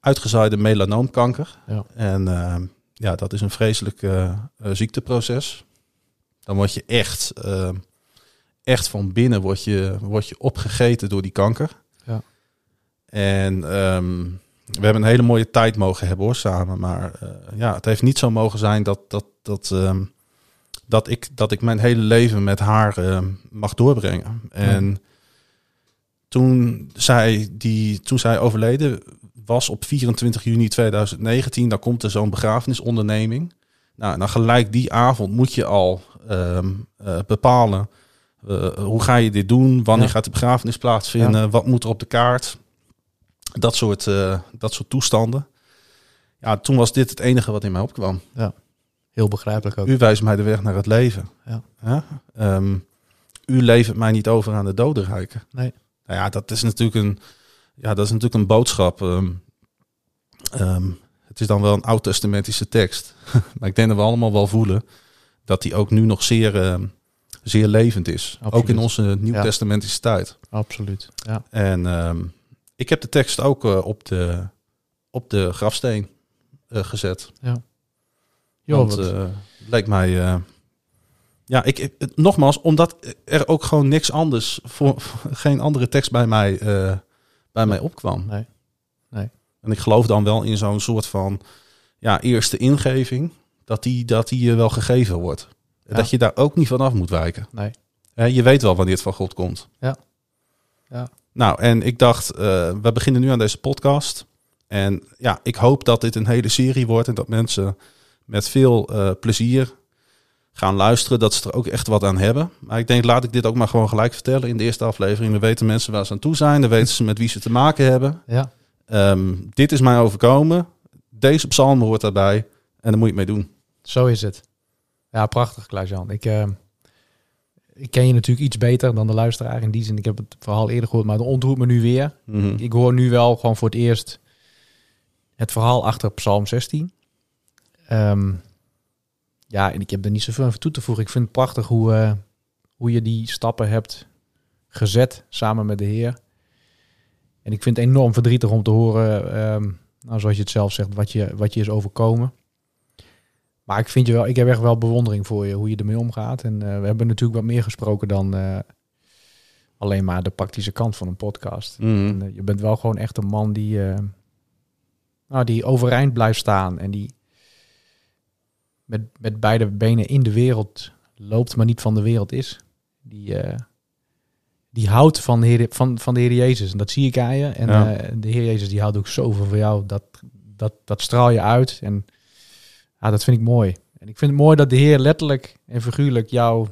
uitgezaaide melanoomkanker. Ja. En ehm, ja, dat is een vreselijk eh, eh, ziekteproces. Dan word je echt, ehm, echt van binnen word je, word je opgegeten door die kanker. Ja. En we hebben een hele mooie tijd mogen hebben hoor, samen. Maar eh, ja, het heeft niet zo mogen zijn dat, dat, dat, dat, ik, dat ik mijn hele leven met haar mag doorbrengen. En toen, zij die, toen zij overleden was op 24 juni 2019, dan komt er zo'n begrafenisonderneming. Nou, dan gelijk die avond moet je al ehm, eh, bepalen eh, hoe ga je dit doen, wanneer Ja. gaat de begrafenis plaatsvinden, wat moet er op de kaart. Dat soort, eh, dat soort toestanden. Ja, toen was dit het enige wat in mij opkwam. Heel begrijpelijk ook. U wijst mij de weg naar het leven. Ja. Ja? Ehm, u levert mij niet over aan de dodenrijken. Nee. Nou ja, dat is natuurlijk een, ja, dat is natuurlijk een boodschap. ehm, ehm, het is dan wel een oud-testamentische tekst. maar ik denk dat we allemaal wel voelen dat die ook nu nog zeer, ehm, zeer levend is. Absoluut. Ook in onze nieuw-testamentische tijd. Absoluut. Ja. En ik heb de tekst ook eh, op, de, op de grafsteen eh, gezet. Joh, Want wat- eh, mij. Eh, ja, ik, nogmaals, omdat er ook gewoon niks anders voor, geen andere tekst bij mij, eh, bij mij opkwam. Nee. Nee. En ik geloof dan wel in zo'n soort van ja, eerste ingeving, dat die, dat die je wel gegeven wordt. Ja. Dat je daar ook niet vanaf moet wijken. Nee. Je weet wel wanneer het van God komt. Ja. Ja. Nou, en ik dacht, eh, we beginnen nu aan deze podcast. En ja, ik hoop dat dit een hele serie wordt en dat mensen met veel eh, plezier gaan luisteren. Dat ze er ook echt wat aan hebben. Maar ik denk, laat ik dit ook maar gewoon gelijk vertellen in de eerste aflevering. Dan weten mensen waar ze aan toe zijn. Dan weten ze met wie ze te maken hebben. Ja. Ehm, dit is mij overkomen. Deze psalm hoort daarbij. En daar moet je het mee doen. Zo is het. Ja, prachtig, Klaas-Jan. Ik, eh, ik ken je natuurlijk iets beter dan de luisteraar. In die zin, ik heb het verhaal eerder gehoord, maar het ontroert me nu weer. Mhm. Ik hoor nu wel gewoon voor het eerst het verhaal achter Psalm 16. Ehm, ja, en ik heb er niet zoveel aan toe te voegen. Ik vind het prachtig hoe, eh, hoe je die stappen hebt gezet samen met de Heer. En ik vind het enorm verdrietig om te horen, ehm, nou, zoals je het zelf zegt, wat je, wat je is overkomen. Maar ik vind je wel, ik heb echt wel bewondering voor je, hoe je ermee omgaat. En eh, we hebben natuurlijk wat meer gesproken dan eh, alleen maar de praktische kant van een podcast. Mhm. En, je bent wel gewoon echt een man die, nou, die overeind blijft staan en die met, met beide benen in de wereld loopt, maar niet van de wereld is. Die, eh, die houdt van de, Heer, van, van de Heer Jezus. En dat zie ik aan je. En Ja. eh, de Heer Jezus die houdt ook zoveel van jou. Dat, dat, dat straal je uit. En ja, dat vind ik mooi. En ik vind het mooi dat de Heer letterlijk en figuurlijk jou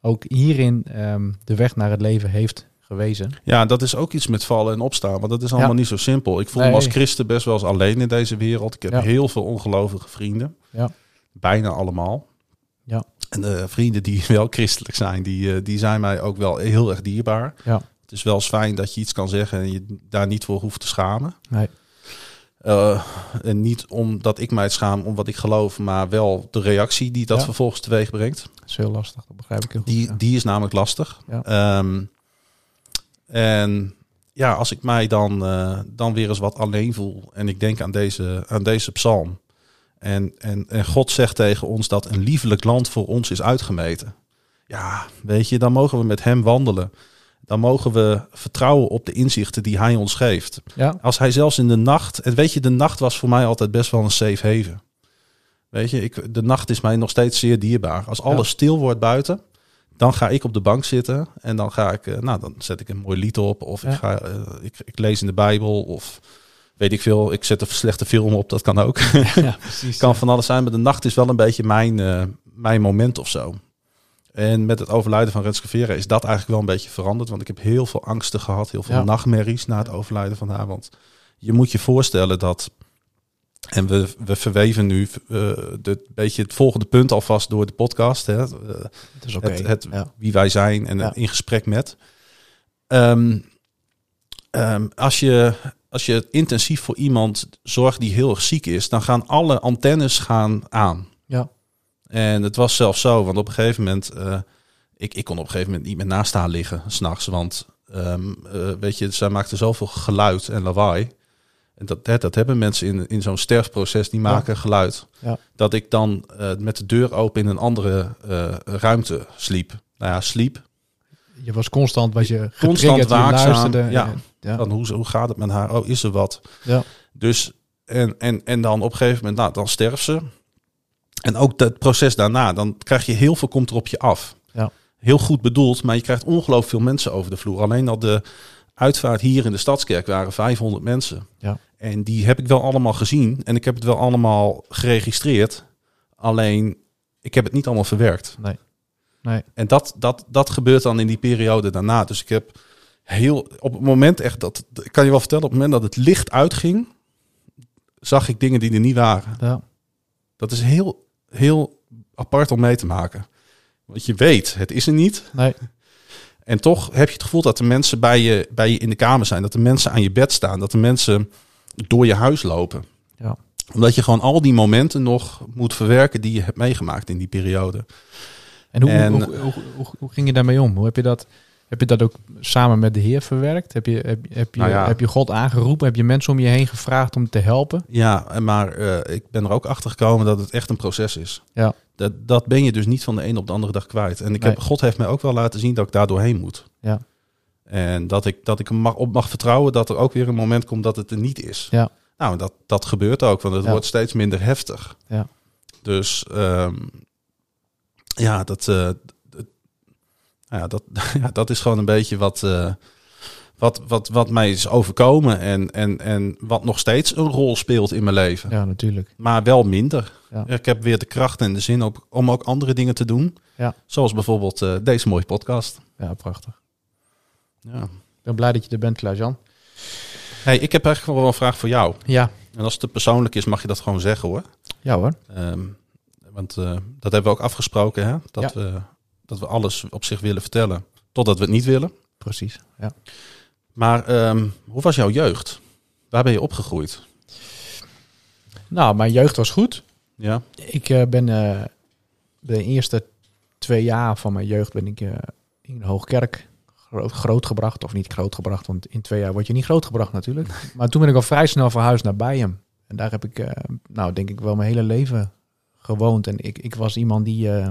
ook hierin ehm, de weg naar het leven heeft gewezen. Ja, dat is ook iets met vallen en opstaan. Want dat is allemaal Ja. niet zo simpel. Ik voel Nee. me als christen best wel eens alleen in deze wereld. Ik heb Ja. heel veel ongelovige vrienden. Ja. Bijna allemaal. Ja. En de vrienden die wel christelijk zijn, die, eh, die zijn mij ook wel heel erg dierbaar. Ja. Het is wel fijn dat je iets kan zeggen en je daar niet voor hoeft te schamen. Nee. Eh, en niet omdat ik mij schaam om wat ik geloof, maar wel de reactie die dat Ja. vervolgens teweeg brengt. Dat is heel lastig, dat begrijp ik heel goed. Die, ja. die is namelijk lastig. Ja. Ehm, en ja, als ik mij dan, eh, dan weer eens wat alleen voel en ik denk aan deze, aan deze psalm. En, en, en God zegt tegen ons dat een liefelijk land voor ons is uitgemeten. Ja, weet je, dan mogen we met hem wandelen. Dan mogen we vertrouwen op de inzichten die hij ons geeft. ja, Als hij zelfs in de nacht. En weet je, de nacht was voor mij altijd best wel een safe haven. Weet je, ik, de nacht is mij nog steeds zeer dierbaar. Als alles stil wordt buiten, dan ga ik op de bank zitten. En dan ga ik, eh, nou, dan zet ik een mooi lied op. Of ik, ga, eh, ik, ik lees in de Bijbel. Of weet ik veel, ik zet een slechte film op. Dat kan ook. ja, precies. kan van alles zijn. Maar de nacht is wel een beetje mijn, eh, mijn moment of zo. En met het overlijden van Renske Vera is dat eigenlijk wel een beetje veranderd. Want ik heb heel veel angsten gehad. Heel veel Ja. nachtmerries na het overlijden van haar. Want je moet je voorstellen dat... En we, we verweven nu eh de, beetje het volgende punt alvast door de podcast. Hè? Het is oké. het, het, ja. Wie wij zijn en Ja. in gesprek met. Ehm, ehm, als, je, als je intensief voor iemand zorgt die heel erg ziek is, dan gaan alle antennes gaan aan. Ja. En het was zelfs zo, want op een gegeven moment, eh, ik, ik kon op een gegeven moment niet meer naast haar liggen, s'nachts. Want ehm, eh, weet je, zij maakte zoveel geluid en lawaai. En dat, hè, dat hebben mensen in, in zo'n sterfproces, die maken geluid. Ja. Dat ik dan eh, met de deur open in een andere ruimte sliep. Nou ja, sliep. Je was constant, was je Constant je waakzaam, luisterde. ja. en- ja. Dan hoe, hoe gaat het met haar? Oh, is er wat? Ja. Dus, en, en, en dan op een gegeven moment, nou, dan sterft ze. En ook dat proces daarna, dan krijg je heel veel, komt er op je af. Ja. Heel goed bedoeld, maar je krijgt ongelooflijk veel mensen over de vloer. Alleen al de uitvaart hier in de Stadskerk waren 500 mensen. Ja. En die heb ik wel allemaal gezien. En ik heb het wel allemaal geregistreerd. Alleen, ik heb het niet allemaal verwerkt. Nee. Nee. En dat, dat, dat gebeurt dan in die periode daarna. Dus ik heb heel op het moment echt dat ik kan je wel vertellen, op het moment dat het licht uitging, zag ik dingen die er niet waren. Ja. Dat is heel, heel apart om mee te maken. Want je weet, het is er niet. Nee. En toch heb je het gevoel dat de mensen bij je, bij je in de kamer zijn. Dat de mensen aan je bed staan. Dat de mensen door je huis lopen. Ja. Omdat je gewoon al die momenten nog moet verwerken die je hebt meegemaakt in die periode. En, hoe, En- hoe, hoe, ging je daarmee om? Hoe heb je dat, heb je dat ook samen met de Heer verwerkt? Heb je, heb, heb je, Nou ja. heb je God aangeroepen? Heb je mensen om je heen gevraagd om te helpen? Ja, maar eh, ik ben er ook achter gekomen dat het echt een proces is. Ja. Dat, dat ben je dus niet van de een op de andere dag kwijt. En ik Nee. heb, God heeft mij ook wel laten zien dat ik daar doorheen moet. Ja. En dat ik, dat ik mag, op mag vertrouwen dat er ook weer een moment komt dat het er niet is. Ja. Nou, dat, dat gebeurt ook, want het Ja. wordt steeds minder heftig. Ja. Dus ehm, ja, dat, eh, ja, dat, ja, dat is gewoon een beetje wat, eh, wat, wat, wat mij is overkomen en, en, en wat nog steeds een rol speelt in mijn leven. Ja, natuurlijk. Maar wel minder. Ja. Ik heb weer de kracht en de zin op, om ook andere dingen te doen. Ja. Zoals bijvoorbeeld eh, deze mooie podcast. Ja, prachtig. Ja. Ik ben blij dat je er bent, Klaas-Jan. Hey, ik heb eigenlijk wel een vraag voor jou. Ja. En als het te persoonlijk is, mag je dat gewoon zeggen hoor. Ja hoor. Ehm, want eh, dat hebben we ook afgesproken, hè? Dat, we, dat we alles op zich willen vertellen. Totdat we het niet willen. Precies. Ja. Maar ehm, hoe was jouw jeugd? Waar ben je opgegroeid? Nou, mijn jeugd was goed. Ja. Ik eh, ben eh, de eerste twee jaar van mijn jeugd ben ik in de Hoogkerk groot, grootgebracht. Of niet grootgebracht, want in twee jaar word je niet grootgebracht natuurlijk. maar toen ben ik al vrij snel verhuisd naar Bijen. En daar heb ik, nou denk ik wel mijn hele leven gewoond. En ik, ik was iemand die... eh,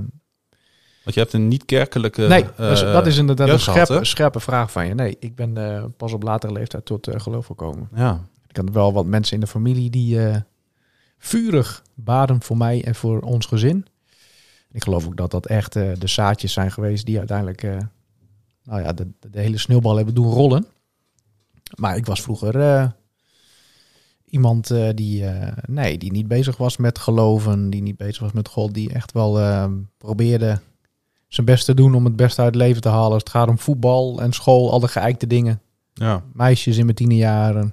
Want je hebt een niet-kerkelijke... nee, eh, dat is, dat is inderdaad een scherpe, scherpe vraag van je. Nee, ik ben eh, pas op latere leeftijd tot geloof gekomen. Ja. Ik had wel wat mensen in de familie die vurig baden voor mij en voor ons gezin. Ik geloof ook dat dat echt de zaadjes zijn geweest die uiteindelijk nou ja, de, de hele sneeuwbal hebben doen rollen. Maar ik was vroeger iemand eh, die, eh, nee, die niet bezig was met geloven, die niet bezig was met God, die echt wel eh, probeerde zijn best te doen om het beste uit het leven te halen. Als het gaat om voetbal en school, al de geëikte dingen Ja. meisjes in mijn tienerjaren.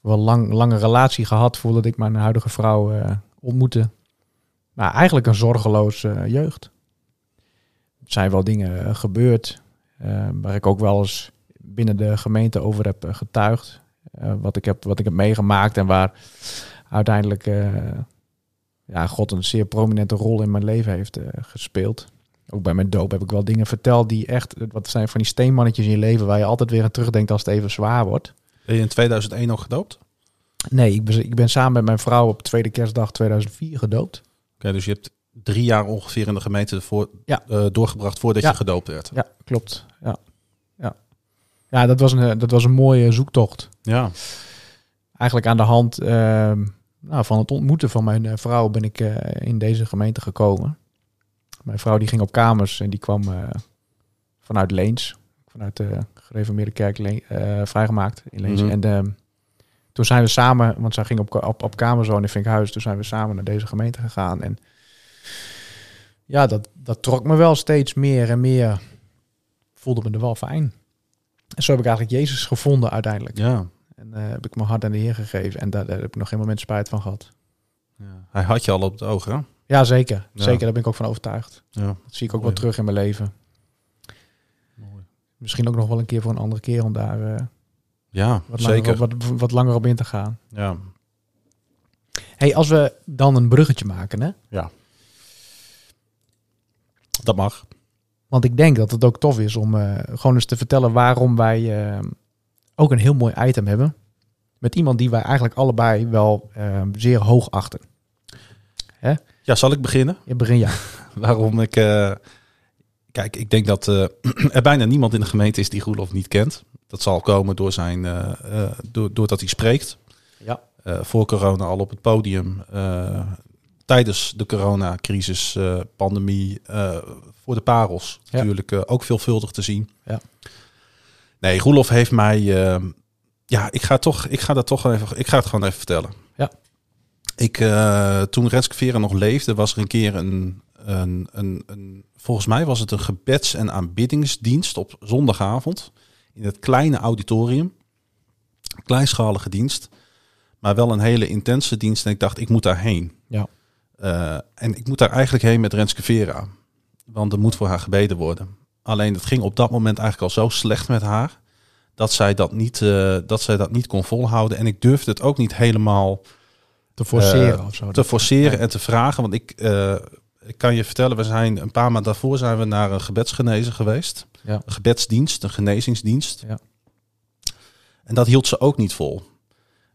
Wel lang, lange relatie gehad voordat ik mijn huidige vrouw ontmoette. Maar eigenlijk een zorgeloos eh, jeugd. Er zijn wel dingen gebeurd waar ik ook wel eens binnen de gemeente over heb getuigd. Eh, wat, ik heb, wat ik heb meegemaakt en waar uiteindelijk eh, ja, God een zeer prominente rol in mijn leven heeft eh, gespeeld. Ook bij mijn doop heb ik wel dingen verteld die echt, wat zijn van die steenmannetjes in je leven waar je altijd weer aan terugdenkt als het even zwaar wordt. Ben je in 2001 nog gedoopt? Oké, Nee, ik ben, ik ben samen met mijn vrouw op tweede kerstdag 2004 gedoopt. dus je hebt drie jaar ongeveer in de gemeente voor, Ja. doorgebracht voordat Ja. je gedoopt werd. Ja, klopt. Ja. Ja dat, was een, dat was een mooie zoektocht. Ja. Eigenlijk aan de hand ehm, nou, van het ontmoeten van mijn eh, vrouw ben ik eh, in deze gemeente gekomen. Mijn vrouw die ging op kamers en die kwam eh, vanuit Leens. Vanuit de gereformeerde kerk vrijgemaakt in Leens. Mhm. En ehm, toen zijn we samen, want zij ging op, op, op kamers wonen in Vinkhuis. Toen zijn we samen naar deze gemeente gegaan. En ja, dat, dat trok me wel steeds meer en meer. Voelde me er wel fijn. En zo heb ik eigenlijk Jezus gevonden uiteindelijk. Ja. En eh, heb ik mijn hart aan de Heer gegeven. En daar, daar heb ik nog geen moment spijt van gehad. ja. Hij had je al op het oog, hè? Ja, zeker. Ja. Zeker, daar ben ik ook van overtuigd. Ja. Dat zie ik ook Mooi. wel terug in mijn leven. Mooi. Misschien ook nog wel een keer voor een andere keer om daar eh, Ja, wat, langer zeker. op, wat, wat langer op in te gaan. Ja. hey, als we dan een bruggetje maken, hè? Dat mag. Want ik denk dat het ook tof is om eh, gewoon eens te vertellen waarom wij eh, ook een heel mooi item hebben. Met iemand die wij eigenlijk allebei wel eh, zeer hoog achten. Ja, zal ik beginnen? Je begint ja. Waarom ik... kijk, ik denk dat er bijna niemand in de gemeente is die Roelof niet kent. Dat zal komen door zijn, door, doordat hij spreekt. Ja. Voor corona al op het podium. Tijdens de coronacrisis, eh, pandemie. eh, voor de parels Ja. natuurlijk eh, ook veelvuldig te zien. Ja. Nee, Roelof heeft mij... eh, ja, ik ga, toch, ik ga dat toch even... Ik ga het gewoon even vertellen. Ja. Ik, toen Renske Vera nog leefde, was er een keer een, een, een, een... Volgens mij was het een gebeds- en aanbiddingsdienst op zondagavond. In het kleine auditorium. Kleinschalige dienst. Maar wel een hele intense dienst. En ik dacht, ik moet daarheen. Ja. Eh, en ik moet daar eigenlijk heen met Renske Vera. Want er moet voor haar gebeden worden. Alleen het ging op dat moment eigenlijk al zo slecht met haar. Dat zij dat niet, eh, dat, zij dat niet kon volhouden. En ik durfde het ook niet helemaal Te forceren Eh, of zo. te forceren en te vragen. Want ik, ik kan je vertellen, we zijn een paar maanden daarvoor zijn we naar een gebedsgenezen geweest. Ja. Een gebedsdienst, een genezingsdienst. Ja. En dat hield ze ook niet vol.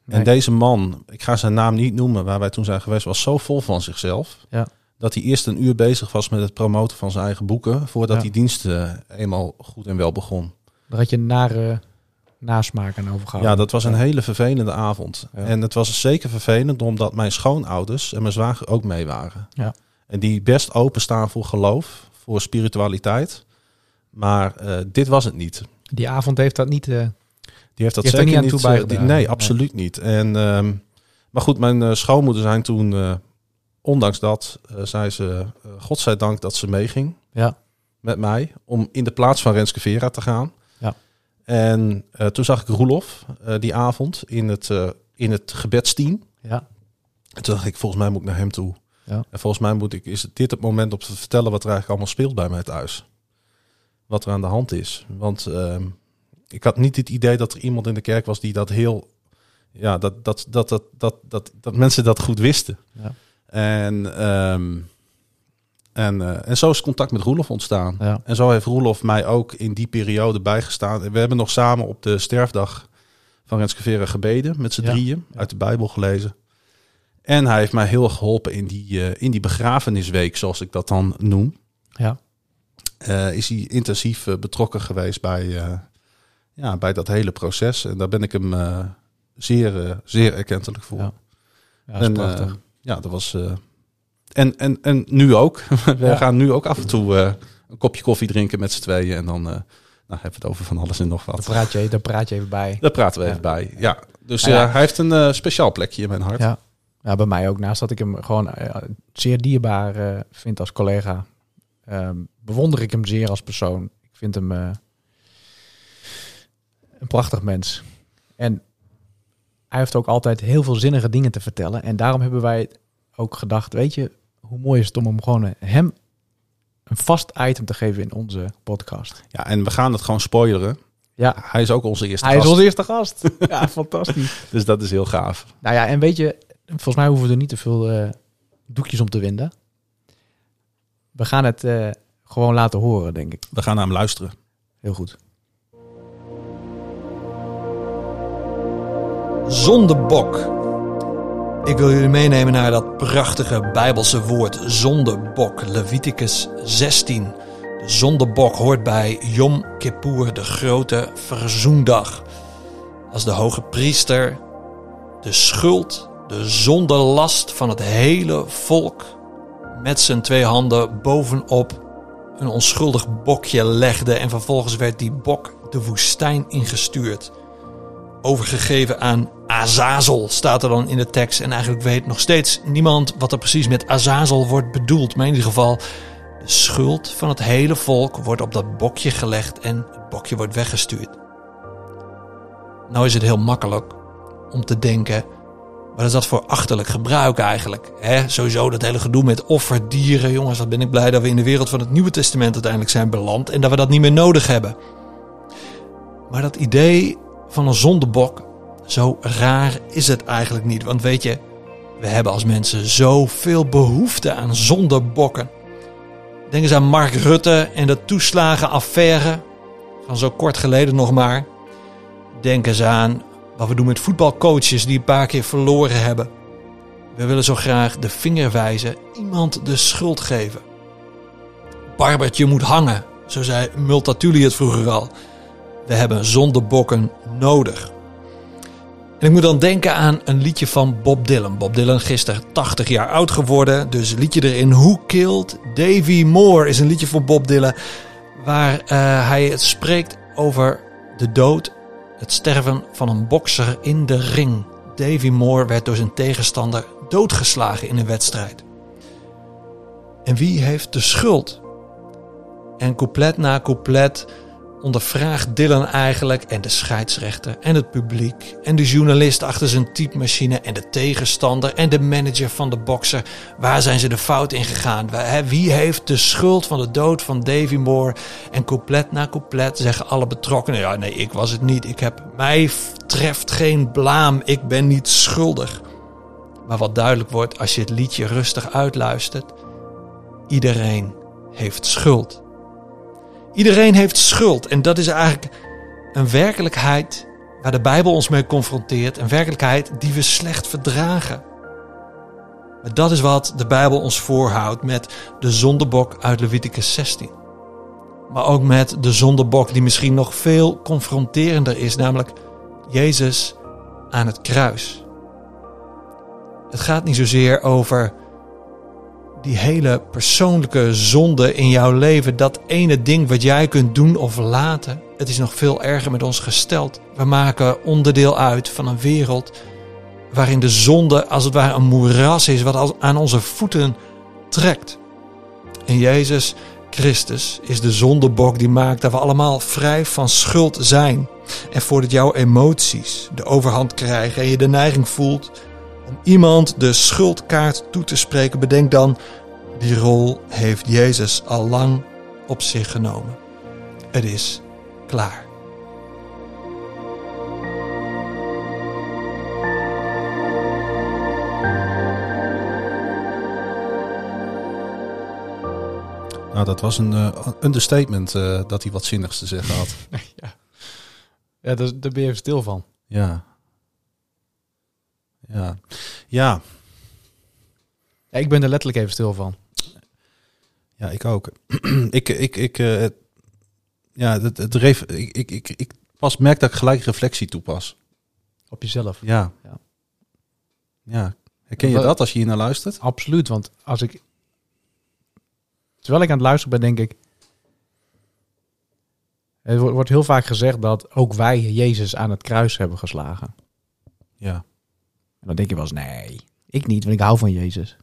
En Nee. deze man, ik ga zijn naam niet noemen, waar wij toen zijn geweest, was zo vol van zichzelf. Ja. Dat hij eerst een uur bezig was met het promoten van zijn eigen boeken. Voordat Ja. die dienst eh, eenmaal goed en wel begon. Daar had je een nare nasmaak aan overgehouden. Ja, dat was een hele vervelende avond. En het was zeker vervelend omdat mijn schoonouders en mijn zwager ook mee waren. Ja. En die best openstaan voor geloof, voor spiritualiteit. Maar eh, dit was het niet. Die avond heeft dat niet... eh, heeft dat Die heeft er zeker niet aan toe eh, die- nee, Nee. absoluut niet. En, ehm, maar goed, mijn eh, schoonmoeder zijn toen, eh, ondanks dat, zei ze, godzijdank dat ze meeging ja, met mij om in de plaats van Renske Vera te gaan. Ja. En toen zag ik Roelof die avond in het, in het gebedsteam. ja, En toen dacht ik, volgens mij moet ik naar hem toe. Ja. En volgens mij moet ik, is dit het moment om te vertellen wat er eigenlijk allemaal speelt bij mij thuis. Wat er aan de hand is. Want ehm, ik had niet het idee dat er iemand in de kerk was die dat heel... Ja, dat, dat, dat, dat, dat, dat, dat mensen dat goed wisten. Ja. En, ehm, en, eh, en zo is contact met Roelof ontstaan. ja. En zo heeft Roelof mij ook in die periode bijgestaan. We hebben nog samen op de sterfdag van Renske Vera gebeden. Met z'n Ja. drieën. Uit de Bijbel gelezen. En hij heeft mij heel geholpen in die, eh, in die begrafenisweek, zoals ik dat dan noem. ja. Eh, is hij intensief betrokken geweest bij, ja, bij dat hele proces. En daar ben ik hem eh, zeer, eh, zeer erkentelijk voor. Ja. Ja, dat is en, prachtig. eh, ja, dat was. en, en, en nu ook. We Ja. gaan nu ook af en toe een kopje koffie drinken met z'n tweeën. En dan nou, hebben we het over van alles en nog Daar wat. praat je, daar praat je even bij. Daar praten we even bij. Ja. Dus Nou hij heeft een speciaal plekje in mijn hart. Ja. ja, bij mij ook. Naast dat ik hem gewoon zeer dierbaar vind als collega, ehm, bewonder ik hem zeer als persoon. Ik vind hem een prachtig mens. En hij heeft ook altijd heel veel zinnige dingen te vertellen. En daarom hebben wij ook gedacht, weet je, hoe mooi is het om hem gewoon hem een vast item te geven in onze podcast. Ja, en we gaan het gewoon spoileren. Ja, Hij is ook onze eerste hij is gast. onze eerste gast. ja, fantastisch. Dus dat is heel gaaf. Nou ja, en weet je, volgens mij hoeven we er niet te veel eh, doekjes om te winden. We gaan het eh, gewoon laten horen, denk ik. We gaan naar hem luisteren. Heel goed. Zondebok. Ik wil jullie meenemen naar dat prachtige Bijbelse woord zondebok, Leviticus 16. De zondebok hoort bij Yom Kippur, de grote verzoendag. Als de hoge priester de schuld, de zondelast van het hele volk met zijn twee handen bovenop een onschuldig bokje legde en vervolgens werd die bok de woestijn ingestuurd overgegeven aan Azazel, staat er dan in de tekst. En eigenlijk weet nog steeds niemand wat er precies met Azazel wordt bedoeld. Maar in ieder geval, de schuld van het hele volk wordt op dat bokje gelegd en het bokje wordt weggestuurd. Nou is het heel makkelijk om te denken, wat is dat voor achterlijk gebruik eigenlijk? Hè? Sowieso dat hele gedoe met offerdieren. Jongens, wat ben ik blij dat we in de wereld van het Nieuwe Testament uiteindelijk zijn beland. En dat we dat niet meer nodig hebben. Maar dat idee van een zondebok, zo raar is het eigenlijk niet. Want weet je, we hebben als mensen zoveel behoefte aan zondebokken. Denk eens aan Mark Rutte en de toeslagenaffaire van zo kort geleden nog maar. Denk eens aan wat we doen met voetbalcoaches die een paar keer verloren hebben. We willen zo graag de vinger wijzen, iemand de schuld geven. Barbertje moet hangen, zo zei Multatuli het vroeger al. We hebben zondebokken nodig. En ik moet dan denken aan een liedje van Bob Dylan. Bob Dylan gisteren 80 jaar oud geworden. Dus liedje erin. Who Killed Davy Moore is een liedje van Bob Dylan. Waar eh, hij het spreekt over de dood. Het sterven van een bokser in de ring. Davy Moore werd door zijn tegenstander doodgeslagen in een wedstrijd. En wie heeft de schuld? En couplet na couplet ondervraagt Dylan eigenlijk en de scheidsrechter en het publiek en de journalist achter zijn typemachine en de tegenstander en de manager van de bokser. Waar zijn ze de fout in gegaan? Wie heeft de schuld van de dood van Davy Moore? En couplet na couplet zeggen alle betrokkenen: ja, nee, ik was het niet. Ik heb mij treft geen blaam. Ik ben niet schuldig. Maar wat duidelijk wordt als je het liedje rustig uitluistert: iedereen heeft schuld. Iedereen heeft schuld. En dat is eigenlijk een werkelijkheid waar de Bijbel ons mee confronteert. Een werkelijkheid die we slecht verdragen. Maar dat is wat de Bijbel ons voorhoudt met de zondebok uit Leviticus 16. Maar ook met de zondebok die misschien nog veel confronterender is, namelijk Jezus aan het kruis. Het gaat niet zozeer over die hele persoonlijke zonde in jouw leven, dat ene ding wat jij kunt doen of laten. het is nog veel erger met ons gesteld. We maken onderdeel uit van een wereld waarin de zonde als het ware een moeras is wat aan onze voeten trekt. En Jezus Christus is de zondebok die maakt dat we allemaal vrij van schuld zijn. En voordat jouw emoties de overhand krijgen en je de neiging voelt om iemand de schuldkaart toe te spreken, bedenk dan, die rol heeft Jezus al lang op zich genomen. Het is klaar. Nou, dat was een eh, understatement eh, dat hij wat zinnigs te zeggen had. ja, ja daar, daar ben je even stil van. Ja. Ja. Ja, Ja, ik ben er letterlijk even stil van. ja ik ook. ik, ik, ik, eh, het- ja, het, het ref, ik, ik, ik, ik pas merk dat ik gelijk reflectie toepas. Op jezelf. Ja. Ja. Ja. Herken je dat als je hier naar luistert? Absoluut, want als ik... Terwijl ik aan het luisteren ben, denk ik... Er wordt- wordt heel vaak gezegd dat ook wij Jezus aan het kruis hebben geslagen. Ja. Dan denk je wel eens, nee, ik niet, want ik hou van Jezus.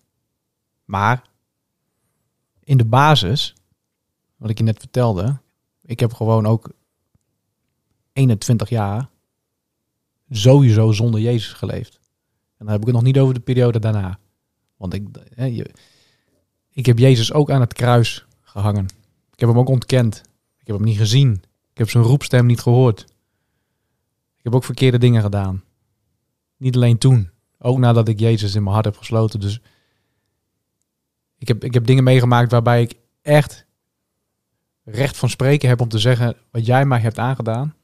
Maar in de basis, wat ik je net vertelde, ik heb gewoon ook 21 jaar sowieso zonder Jezus geleefd. En dan heb ik het nog niet over de periode daarna. Want ik, ik heb Jezus ook aan het kruis gehangen. Ik heb hem ook ontkend. Ik heb hem niet gezien. Ik heb zijn roepstem niet gehoord. Ik heb ook verkeerde dingen gedaan. Niet alleen toen. Ook nadat ik Jezus in mijn hart heb gesloten. Dus ik heb, ik heb dingen meegemaakt waarbij ik echt recht van spreken heb om te zeggen wat jij mij hebt aangedaan.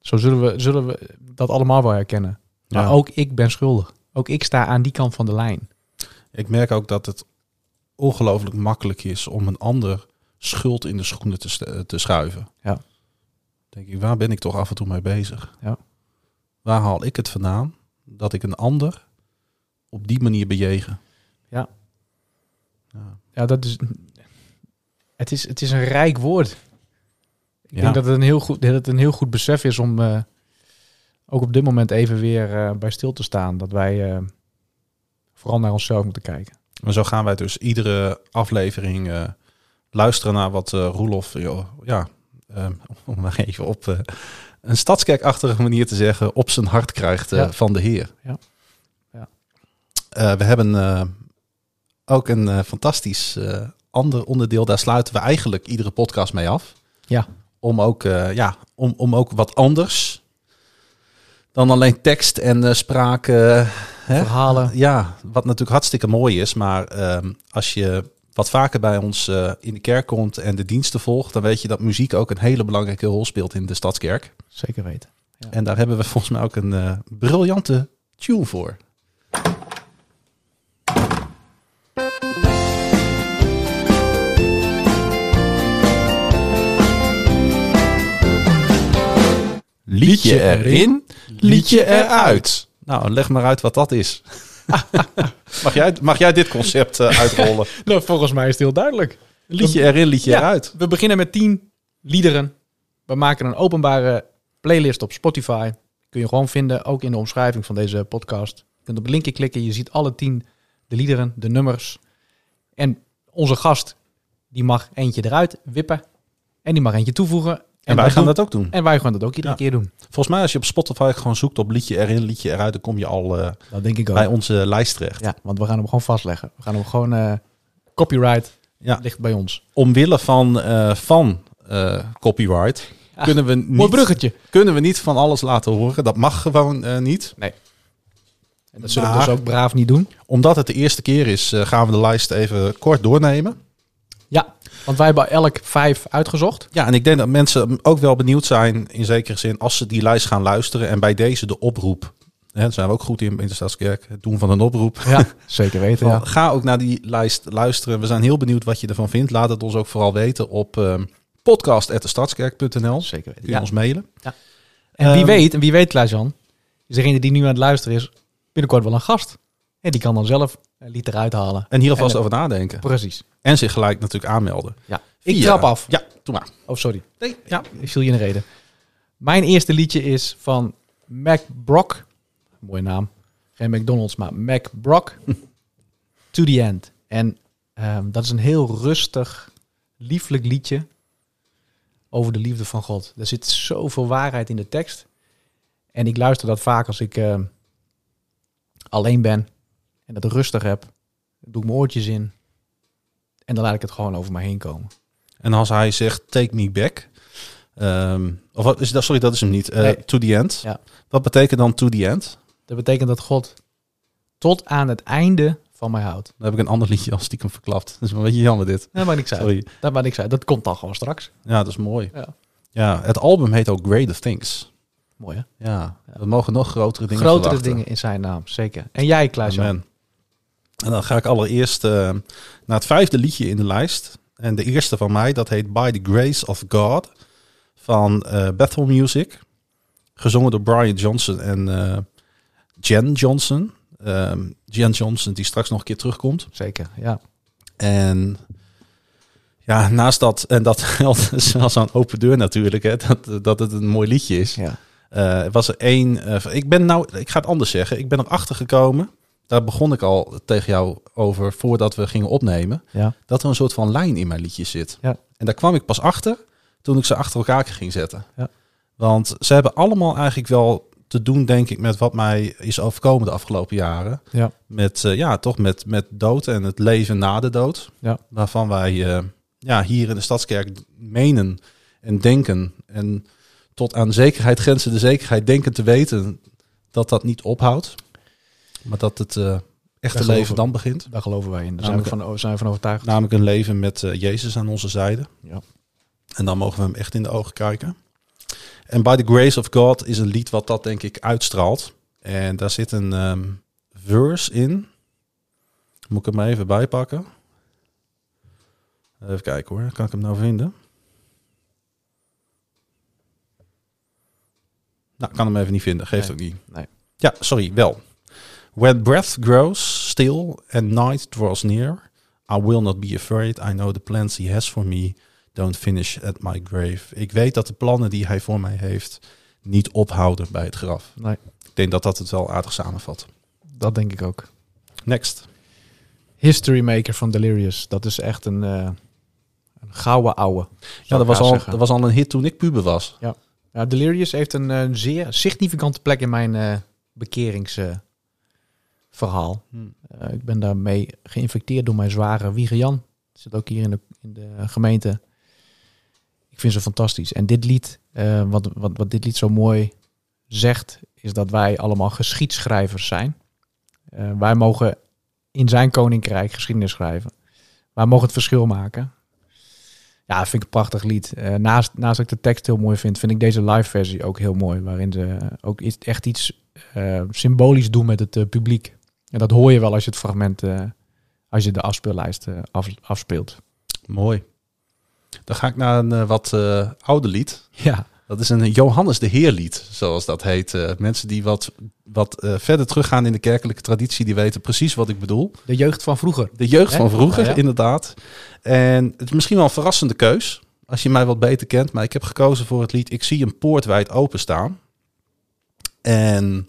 Zo zullen we, zullen we dat allemaal wel herkennen. Maar Ja. ook ik ben schuldig. Ook ik sta aan die kant van de lijn. Ik merk ook dat het ongelooflijk makkelijk is om een ander schuld in de schoenen te, te schuiven. Ja. Denk ik, waar ben ik toch af en toe mee bezig? Ja. Waar haal ik het vandaan dat ik een ander op die manier bejegen? Ja. Ja. Ja, dat is. Het is, het is een rijk woord. Ik Ja. denk dat het, een heel goed, dat het een heel goed besef is om eh, ook op dit moment even weer eh, bij stil te staan. Dat wij eh, vooral naar onszelf moeten kijken. En zo gaan wij dus iedere aflevering luisteren naar wat Roelof, joh, ja, om maar even op een stadskerkachtige manier te zeggen, op zijn hart krijgt eh, Ja. van de Heer. Ja. Ja. Eh, we hebben eh, ook een fantastisch ander onderdeel. Daar sluiten we eigenlijk iedere podcast mee af. Ja. Om ook, ja, om, om ook wat anders dan alleen tekst en eh, spraak. hè? Verhalen. Ja, wat natuurlijk hartstikke mooi is. Maar ehm, als je wat vaker bij ons eh, in de kerk komt en de diensten volgt, dan weet je dat muziek ook een hele belangrijke rol speelt in de stadskerk. Zeker weten. En daar hebben we volgens mij ook een eh, briljante tune voor. Liedje erin, liedje eruit. Nou, leg maar uit wat dat is. mag, jij, mag jij dit concept eh, uitrollen? Nou, volgens mij is het heel duidelijk. Liedje erin, liedje Ja. eruit. We beginnen met 10 liederen. We maken een openbare playlist op Spotify. Kun je gewoon vinden, ook in de omschrijving van deze podcast. Je kunt op het linkje klikken, je ziet alle 10 de liederen, de nummers. En onze gast, die mag eentje eruit wippen. En die mag eentje toevoegen. En wij gaan doen- dat ook doen. En wij gaan dat ook iedere Ja. keer doen. Volgens mij als je op Spotify gewoon zoekt op liedje erin, liedje eruit, dan kom je al eh, Dat denk ik ook. bij onze lijst terecht. Ja, want we gaan hem gewoon vastleggen. We gaan hem gewoon... eh, copyright Ja. ligt bij ons. Omwille van, eh, van copyright Ja. kunnen, we Mooi niet, bruggetje. kunnen we niet van alles laten horen. Dat mag gewoon niet. En dat zullen we dus ook braaf niet doen. Omdat het de eerste keer is, gaan we de lijst even kort doornemen. Ja, want wij hebben elk vijf uitgezocht. Ja, en ik denk dat mensen ook wel benieuwd zijn, in zekere zin, als ze die lijst gaan luisteren. En bij deze de oproep. Hè, daar zijn we ook goed in in de Stadskerk. Het doen van een oproep. Ja, zeker weten. Van, Ja. Ga ook naar die lijst luisteren. We zijn heel benieuwd wat je ervan vindt. Laat het ons ook vooral weten op ehm podcast.stadskerk.nl. Zeker Kun weten. je Ja. ons mailen. En wie Ehm, weet, en wie weet, Klaas-Jan, is degene die nu aan het luisteren is, binnenkort wel een gast. En die kan dan zelf een lied eruit halen. En hier alvast En, over nadenken. Precies. En zich gelijk natuurlijk aanmelden. Ja. Ik trap af. Ja, doe maar. Oh, sorry. Nee. Ja, ik viel je in de reden. Mijn eerste liedje is van Mac Brock. Mooie naam. Geen McDonald's, maar Mac Brock. to the End. En ehm, dat is een heel rustig, lieflijk liedje over de liefde van God. Er zit zoveel waarheid in de tekst. En ik luister dat vaak als ik ehm, alleen ben en het rustig heb. Doe ik mijn oortjes in. En dan laat ik het gewoon over me heen komen. En als hij zegt, take me back. ehm, of wat is dat? Sorry, dat is hem niet. Eh, Nee. To the end. Ja. Wat betekent dan to the end? Dat betekent dat God tot aan het einde van mij houdt. Dan heb ik een ander liedje al stiekem verklapt. Dat is een beetje jammer dit. Dat maakt niks uit. Sorry. Dat maakt niks uit. Dat komt dan gewoon straks. Ja, dat is mooi. Ja. Ja, het album heet ook Greater Things. Mooi hè? Ja, we mogen nog grotere dingen Grotere verwachten. dingen in zijn naam, zeker. En jij? Amen. En dan ga ik allereerst eh, naar het vijfde liedje in de lijst. En de eerste van mij, dat heet By the Grace of God van eh, Bethel Music. Gezongen door Brian Johnson en eh, Jen Johnson. Ehm, Jen Johnson, die straks nog een keer terugkomt. Zeker, ja. En ja, naast dat, en dat geldt wel zo'n open deur natuurlijk, hè, dat, dat het een mooi liedje is. ja. Was er één. ik ben nou, ik ga het anders zeggen. Ik ben erachter gekomen. Daar begon ik al tegen jou over voordat we gingen opnemen. Ja. Dat er een soort van lijn in mijn liedjes zit. Ja. En daar kwam ik pas achter toen ik ze achter elkaar ging zetten. Ja. Want ze hebben allemaal eigenlijk wel te doen, denk ik, met wat mij is overkomen de afgelopen jaren. Ja. Met, eh, ja, toch met, met dood en het leven na de dood. Ja. Waarvan wij eh, ja, hier in de Stadskerk menen en denken. En tot aan zekerheid grenzen de zekerheid denken te weten dat dat niet ophoudt. Maar dat het eh, echte leven dan begint. Daar geloven wij in. Daar zijn we, Namelijk- van, zijn we van overtuigd. Namelijk een leven met eh, Jezus aan onze zijde. Ja. En dan mogen we hem echt in de ogen kijken. En By the Grace of God is een lied wat dat denk ik uitstraalt. En daar zit een ehm, verse in. Moet ik hem maar even bijpakken. Even kijken hoor, kan ik hem nou vinden? Nou, ik kan hem even niet vinden, geeft Nee. ook niet. Nee. Ja, sorry, wel. When breath grows still and night draws near, I will not be afraid. I know the plans he has for me don't finish at my grave. Ik weet dat de plannen die hij voor mij heeft niet ophouden bij het graf. Nee, Ik denk dat dat het wel aardig samenvat. dat denk ik ook. Next. History Maker van Delirious. Dat is echt een, eh een gouden ouwe. Ja, dat was, al, zeggen. dat was al een hit toen ik puber was. Ja, Delirious heeft een eh, zeer significante plek in mijn eh bekeringsverhaal. Hmm. Eh, ik ben daarmee geïnfecteerd door mijn zware Wieger Jan. Zit ook hier in de, in de gemeente. Ik vind ze fantastisch. En dit lied, eh, wat, wat, wat dit lied zo mooi zegt, is dat wij allemaal geschiedschrijvers zijn. Eh, wij mogen in zijn koninkrijk geschiedenis schrijven. Wij mogen het verschil maken. Ja, vind ik een prachtig lied. Naast, naast dat ik de tekst heel mooi vind, vind ik deze live versie ook heel mooi. Waarin ze ook iets, echt iets symbolisch doen met het publiek. En dat hoor je wel als je het fragment, eh, als je de afspeellijst eh, af, afspeelt. Mooi. Dan ga ik naar een eh, wat ouder lied. Ja, Dat is een Johannes de Heerlied, zoals dat heet. Mensen die wat, wat eh, verder teruggaan in de kerkelijke traditie, die weten precies wat ik bedoel. de jeugd van vroeger. De jeugd Hè? van vroeger, Ja, ja. inderdaad. En het is misschien wel een verrassende keus, als je mij wat beter kent. Maar ik heb gekozen voor het lied Ik zie een poort wijd openstaan. En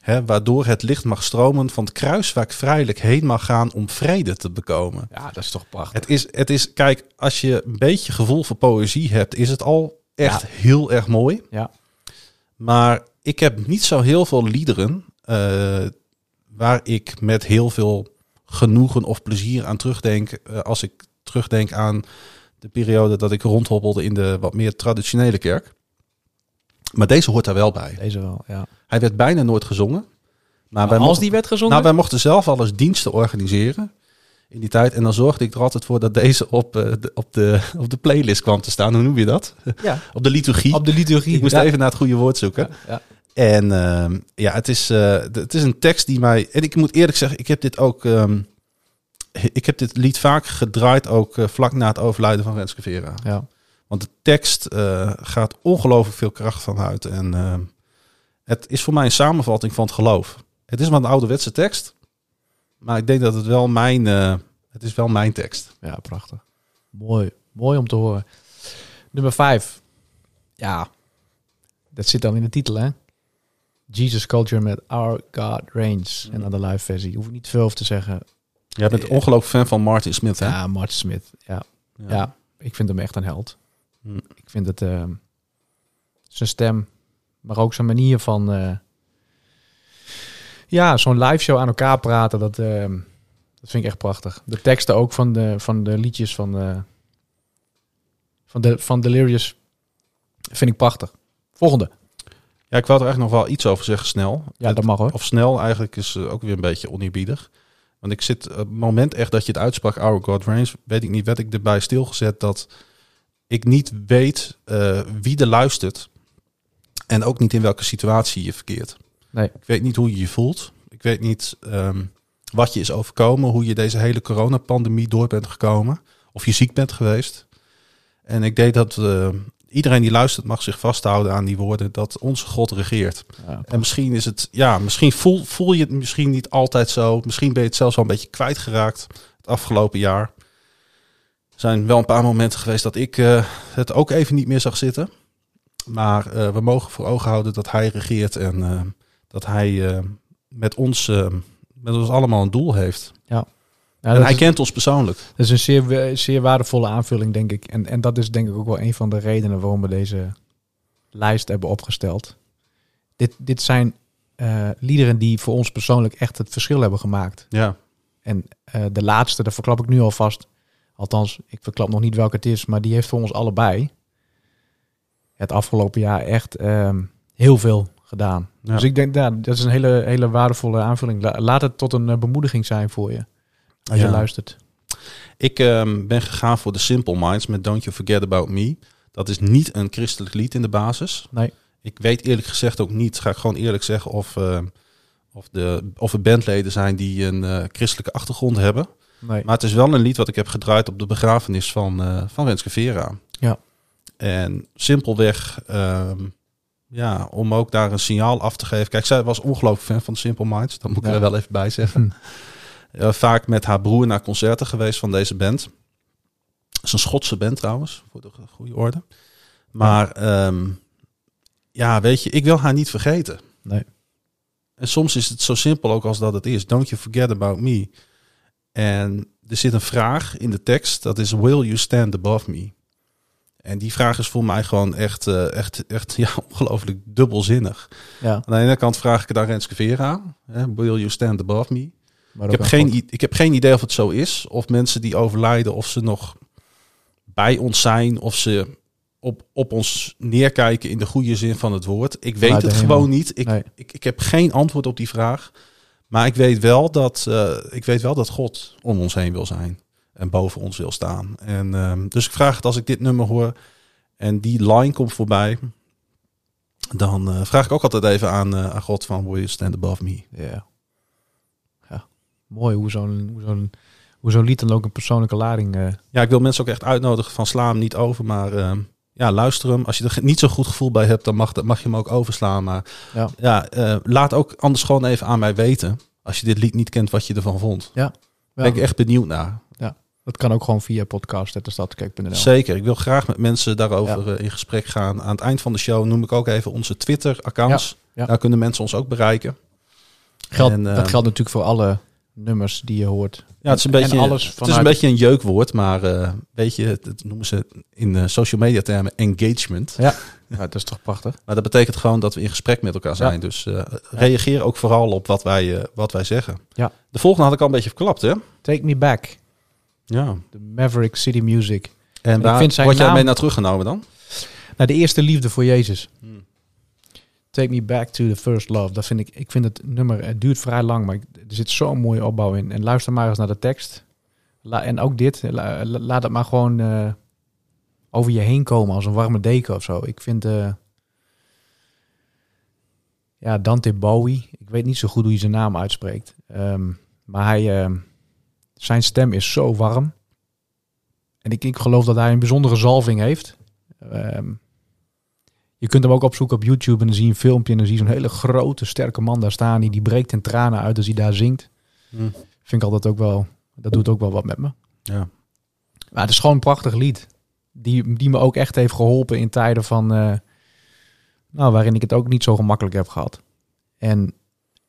hè, waardoor het licht mag stromen van het kruis waar ik vrijelijk heen mag gaan om vrede te bekomen. Ja, dat is toch prachtig. Het is, het is, kijk, als je een beetje gevoel voor poëzie hebt, is het al echt Ja. heel erg mooi. Ja. Maar ik heb niet zo heel veel liederen eh, waar ik met heel veel genoegen of plezier aan terugdenk. eh, als ik terugdenk aan de periode dat ik rondhobbelde in de wat meer traditionele kerk. Maar deze hoort daar wel bij. Deze wel, ja. Hij werd bijna nooit gezongen. Maar wij als mochten- die werd gezongen? nou, wij mochten zelf al eens diensten organiseren in die tijd. En dan zorgde ik er altijd voor dat deze op, eh, de, op, de, op de playlist kwam te staan. Hoe noem je dat? ja, Op de liturgie. op de liturgie. ik moest ja. even naar het goede woord zoeken. Ja. En ehm, ja, het is, eh, het is een tekst die mij... En ik moet eerlijk zeggen, ik heb dit ook... ehm, ik heb dit lied vaak gedraaid, ook eh, vlak na het overlijden van Renske Vera. ja. Want de tekst eh, gaat ongelooflijk veel kracht van uit. En ehm, het is voor mij een samenvatting van het geloof. Het is maar een ouderwetse tekst. Maar ik denk dat het wel mijn, eh, het is wel mijn tekst. Ja, prachtig. Mooi. mooi om te horen. Nummer vijf. Ja, dat zit dan in de titel, hè? Jesus Culture met Our God Reigns. En dan de live versie. Hoef ik niet veel over te zeggen. Jij bent ongelooflijk fan van Martin Smith, hè? Ja, Martin Smith. Ja. Ja. ik vind hem echt een held. Hm. Ik vind het eh, zijn stem, maar ook zijn manier van eh, ja, zo'n live show aan elkaar praten. Dat, eh, dat vind ik echt prachtig. De teksten ook van de, van de liedjes van, eh, van, de, van Delirious vind ik prachtig. Volgende. Ja, ik wou er echt nog wel iets over zeggen, snel. Ja, dat mag hoor. Of snel eigenlijk is eh, ook weer een beetje oneerbiedig. Want ik zit, op het moment echt dat je het uitsprak, Our God Reigns, weet ik niet, werd ik erbij stilgezet dat ik niet weet eh, wie er luistert. En ook niet in welke situatie je verkeert. Nee. Ik weet niet hoe je je voelt. Ik weet niet ehm, wat je is overkomen, hoe je deze hele coronapandemie door bent gekomen. Of je ziek bent geweest. En ik deed dat eh, iedereen die luistert mag zich vasthouden aan die woorden dat onze God regeert. Ja, En misschien is het, ja, misschien voel, voel je het misschien niet altijd zo. Misschien ben je het zelfs wel een beetje kwijtgeraakt het afgelopen jaar. Er zijn wel een paar momenten geweest dat ik eh, het ook even niet meer zag zitten. Maar eh, we mogen voor ogen houden dat hij regeert en eh, dat hij met, ons, met ons allemaal een doel heeft. ja, en hij is, kent ons persoonlijk. dat is een zeer, zeer waardevolle aanvulling, denk ik. En, en dat is denk ik ook wel een van de redenen waarom we deze lijst hebben opgesteld. Dit, dit zijn liederen die voor ons persoonlijk echt het verschil hebben gemaakt. Ja, En de laatste, daar verklap ik nu alvast. Althans, ik verklap nog niet welke het is, maar die heeft voor ons allebei het afgelopen jaar echt ehm, heel veel gedaan. Ja. Dus ik denk, ja, dat is een hele, hele waardevolle aanvulling. La- laat het tot een eh, bemoediging zijn voor je, als Ja. je luistert. Ik ehm, ben gegaan voor de Simple Minds met Don't You Forget About Me. Dat is niet een christelijk lied in de basis. Nee. Ik weet eerlijk gezegd ook niet, ga ik gewoon eerlijk zeggen, of, ehm, of, de, of er bandleden zijn die een eh, christelijke achtergrond hebben. Nee. Maar het is wel een lied wat ik heb gedraaid op de begrafenis van, eh van Renske Vera. Ja. En simpelweg, ehm, ja, om ook daar een signaal af te geven. Kijk, zij was ongelooflijk fan van Simple Minds. Dat moet ik Ja. er wel even bij zeggen. Eh, vaak met haar broer naar concerten geweest van deze band. Het is een Schotse band trouwens, voor de goede orde. Maar ehm, ja, weet je, ik wil haar niet vergeten. Nee. En soms is het zo simpel ook als dat het is. Don't you forget about me. En er zit een vraag in de tekst. Dat is, will you stand above me? En die vraag is voor mij gewoon echt, eh, echt, echt ja, ongelooflijk dubbelzinnig. Ja, Aan de ene kant vraag ik het aan Renske Vera. Hè, will you stand above me? maar Ik heb, geen, ik heb geen idee of het zo is. Of mensen die overlijden, of ze nog bij ons zijn. Of ze op, op ons neerkijken in de goede zin van het woord. Ik weet het hemel. gewoon niet. Ik, Nee. ik, ik heb geen antwoord op die vraag. Maar ik weet, wel dat, eh, ik weet wel dat God om ons heen wil zijn. En boven ons wil staan. En, ehm, dus ik vraag het als ik dit nummer hoor. En die line komt voorbij. Dan eh, vraag ik ook altijd even aan, eh, aan God van, will you stand above me? Ja. ja. Mooi hoe zo'n hoe zo'n hoe zo'n lied dan ook een persoonlijke lading... Ja, ik wil mensen ook echt uitnodigen van sla hem niet over, maar ehm, ja, luister hem. Als je er niet zo goed gevoel bij hebt, dan mag, dat- mag je hem ook overslaan. Maar Ja. ja, eh, laat ook anders gewoon even aan mij weten, als je dit lied niet kent, wat je ervan vond. ja. Ben ik echt benieuwd naar. Dat kan ook gewoon via podcast.stadskijk.nl. Zeker, ik wil graag met mensen daarover eh, in gesprek gaan. Aan het eind van de show noem ik ook even onze Twitter-accounts. Ja, ja. Daar kunnen mensen ons ook bereiken. Geldt, En, eh, dat geldt natuurlijk voor alle nummers die je hoort. Ja, het is een En beetje, alles het is een, beetje een jeukwoord, maar eh, weet je, het, het noemen ze in eh, social media termen engagement. Ja, dat is toch prachtig. Maar dat betekent gewoon dat we in gesprek met elkaar zijn. Dus eh, reageer ook vooral op wat wij, wat wij zeggen. Ja. De volgende had ik al een beetje verklapt, hè? Take Me Back, Ja. de Maverick City Music. En ik waar word jij naam- mee naar teruggenomen dan? Naar de eerste liefde voor Jezus. Hmm. Take Me Back to the First Love. Dat vind ik, ik vind het nummer, het duurt vrij lang, maar er zit zo'n mooie opbouw in. En luister maar eens naar de tekst. En ook dit, la- la- laat het maar gewoon eh, over je heen komen als een warme deken of zo. Ik vind, eh, ja, Dante Bowie, ik weet niet zo goed hoe hij zijn naam uitspreekt. Ehm, maar hij, ehm, zijn stem is zo warm. En ik, ik geloof dat hij een bijzondere zalving heeft. Ehm, je kunt hem ook opzoeken op YouTube en dan zie je een filmpje en dan zie je zo'n hele grote, sterke man daar staan. Die, die breekt in tranen uit als hij daar zingt. Hm. Vind ik altijd ook wel, dat doet ook wel wat met me. Ja. Maar het is gewoon een prachtig lied. Die, die me ook echt heeft geholpen in tijden van, eh, nou, waarin ik het ook niet zo gemakkelijk heb gehad. En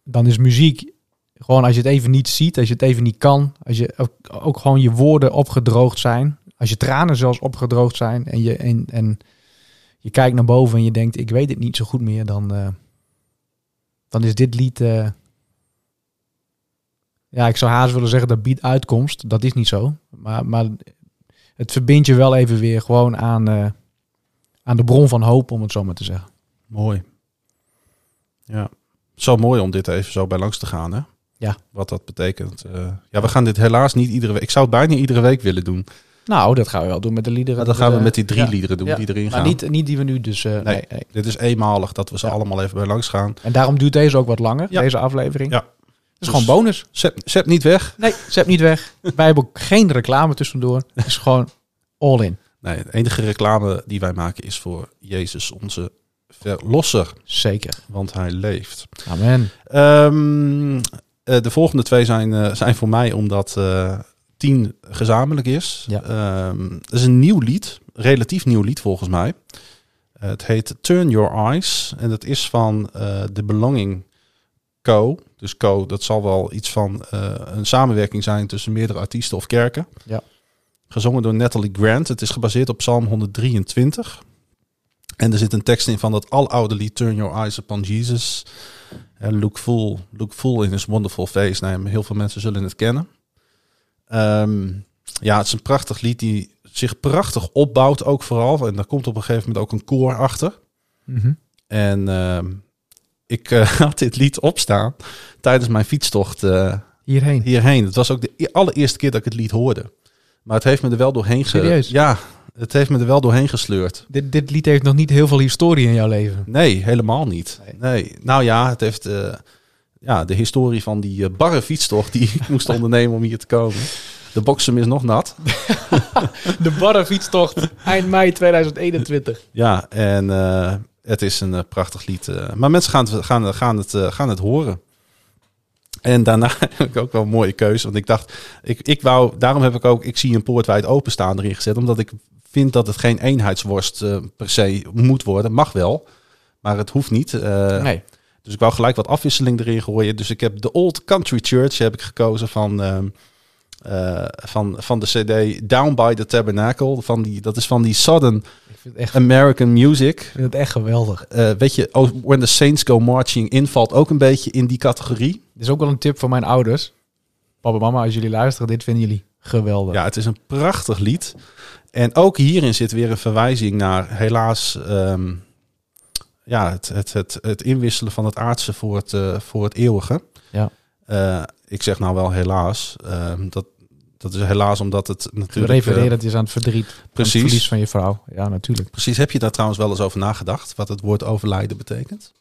dan is muziek gewoon als je het even niet ziet, als je het even niet kan, als je ook, ook gewoon je woorden opgedroogd zijn, als je tranen zelfs opgedroogd zijn en je, en, en je kijkt naar boven en je denkt, ik weet het niet zo goed meer, dan, eh, dan is dit lied, eh, ja, ik zou haast willen zeggen dat biedt uitkomst. Dat is niet zo, maar, maar het verbindt je wel even weer gewoon aan, eh, aan de bron van hoop, om het zo maar te zeggen. Mooi. Ja. Zo mooi om dit even zo bij langs te gaan, hè? Ja. Wat dat betekent. Ja, we gaan dit helaas niet iedere week. Ik zou het bijna iedere week willen doen. Nou, dat gaan we wel doen met de liederen. Nou, maar dat gaan we met die drie liederen doen, die erin maar gaan. Niet, niet die we nu dus... Uh, nee. Dit is eenmalig dat we ze allemaal even bij langs gaan. En daarom duurt deze ook wat langer, deze aflevering. Ja. Het is gewoon dus bonus. Zet, zet niet weg. Nee, zet niet weg. wij hebben ook geen reclame tussendoor. Het is gewoon all in. Nee, de enige reclame die wij maken is voor Jezus, onze verlosser. Zeker. Want hij leeft. Amen. Ehm, eh, de volgende twee zijn, eh, zijn voor mij omdat... 10 gezamenlijk is. Ja. Ehm, het is een nieuw lied, relatief nieuw lied volgens mij. Eh, het heet Turn Your Eyes en dat is van eh, de The Belonging Co. Dus Co, dat zal wel iets van eh, een samenwerking zijn tussen meerdere artiesten of kerken. Ja. Gezongen door Natalie Grant. Het is gebaseerd op Psalm 123. En er zit een tekst in van dat aloude lied Turn Your Eyes Upon Jesus. En look full, look full in his wonderful face. Nou, heel veel mensen zullen het kennen. Ehm, ja, het is een prachtig lied die zich prachtig opbouwt ook vooral. En daar komt op een gegeven moment ook een koor achter. Mhm. En ehm, ik eh, had dit lied opstaan tijdens mijn fietstocht eh, Hierheen. hierheen. Het was ook de e- allereerste keer dat ik het lied hoorde. Maar het heeft me er wel doorheen ge- Serieus? Ja, het heeft me er wel doorheen gesleurd. Dit, dit lied heeft nog niet heel veel historie in jouw leven. Nee, helemaal niet. Nee. Nee. Nou ja, het heeft eh, ja, de historie van die eh, barre fietstocht die ik moest ondernemen om hier te komen. De boksem is nog nat. De barre fietstocht eind mei 2021. Ja, en eh, het is een eh, prachtig lied. maar mensen gaan het, gaan, gaan, het, gaan het horen. En daarna heb ik ook wel een mooie keuze. Want ik dacht, ik, ik wou, daarom heb ik ook, ik zie een poort wijd openstaan erin gezet. Omdat ik vind dat het geen eenheidsworst per se moet worden. Mag wel, maar het hoeft niet. Nee. Dus ik wou gelijk wat afwisseling erin gooien. Dus ik heb de Old Country Church heb ik gekozen van, ehm, eh, van, van de CD Down by the Tabernacle. Van die, dat is van die Southern echt, American Music. ik vind het echt geweldig. Eh, weet je, oh, When the Saints Go Marching In valt ook een beetje in die categorie. Dit is ook wel een tip voor mijn ouders. Papa mama, als jullie luisteren, dit vinden jullie geweldig. Ja, het is een prachtig lied. En ook hierin zit weer een verwijzing naar helaas ehm, ja, het, het, het, het inwisselen van het aardse voor het, eh, voor het eeuwige. Ja. Eh, ik zeg nou wel helaas. ehm, dat, dat is helaas omdat het natuurlijk... eh, Refererend is aan het verdriet. aan Het precies. verlies van je vrouw. Ja, natuurlijk. Precies. Heb je daar trouwens wel eens over nagedacht? Wat het woord overlijden betekent?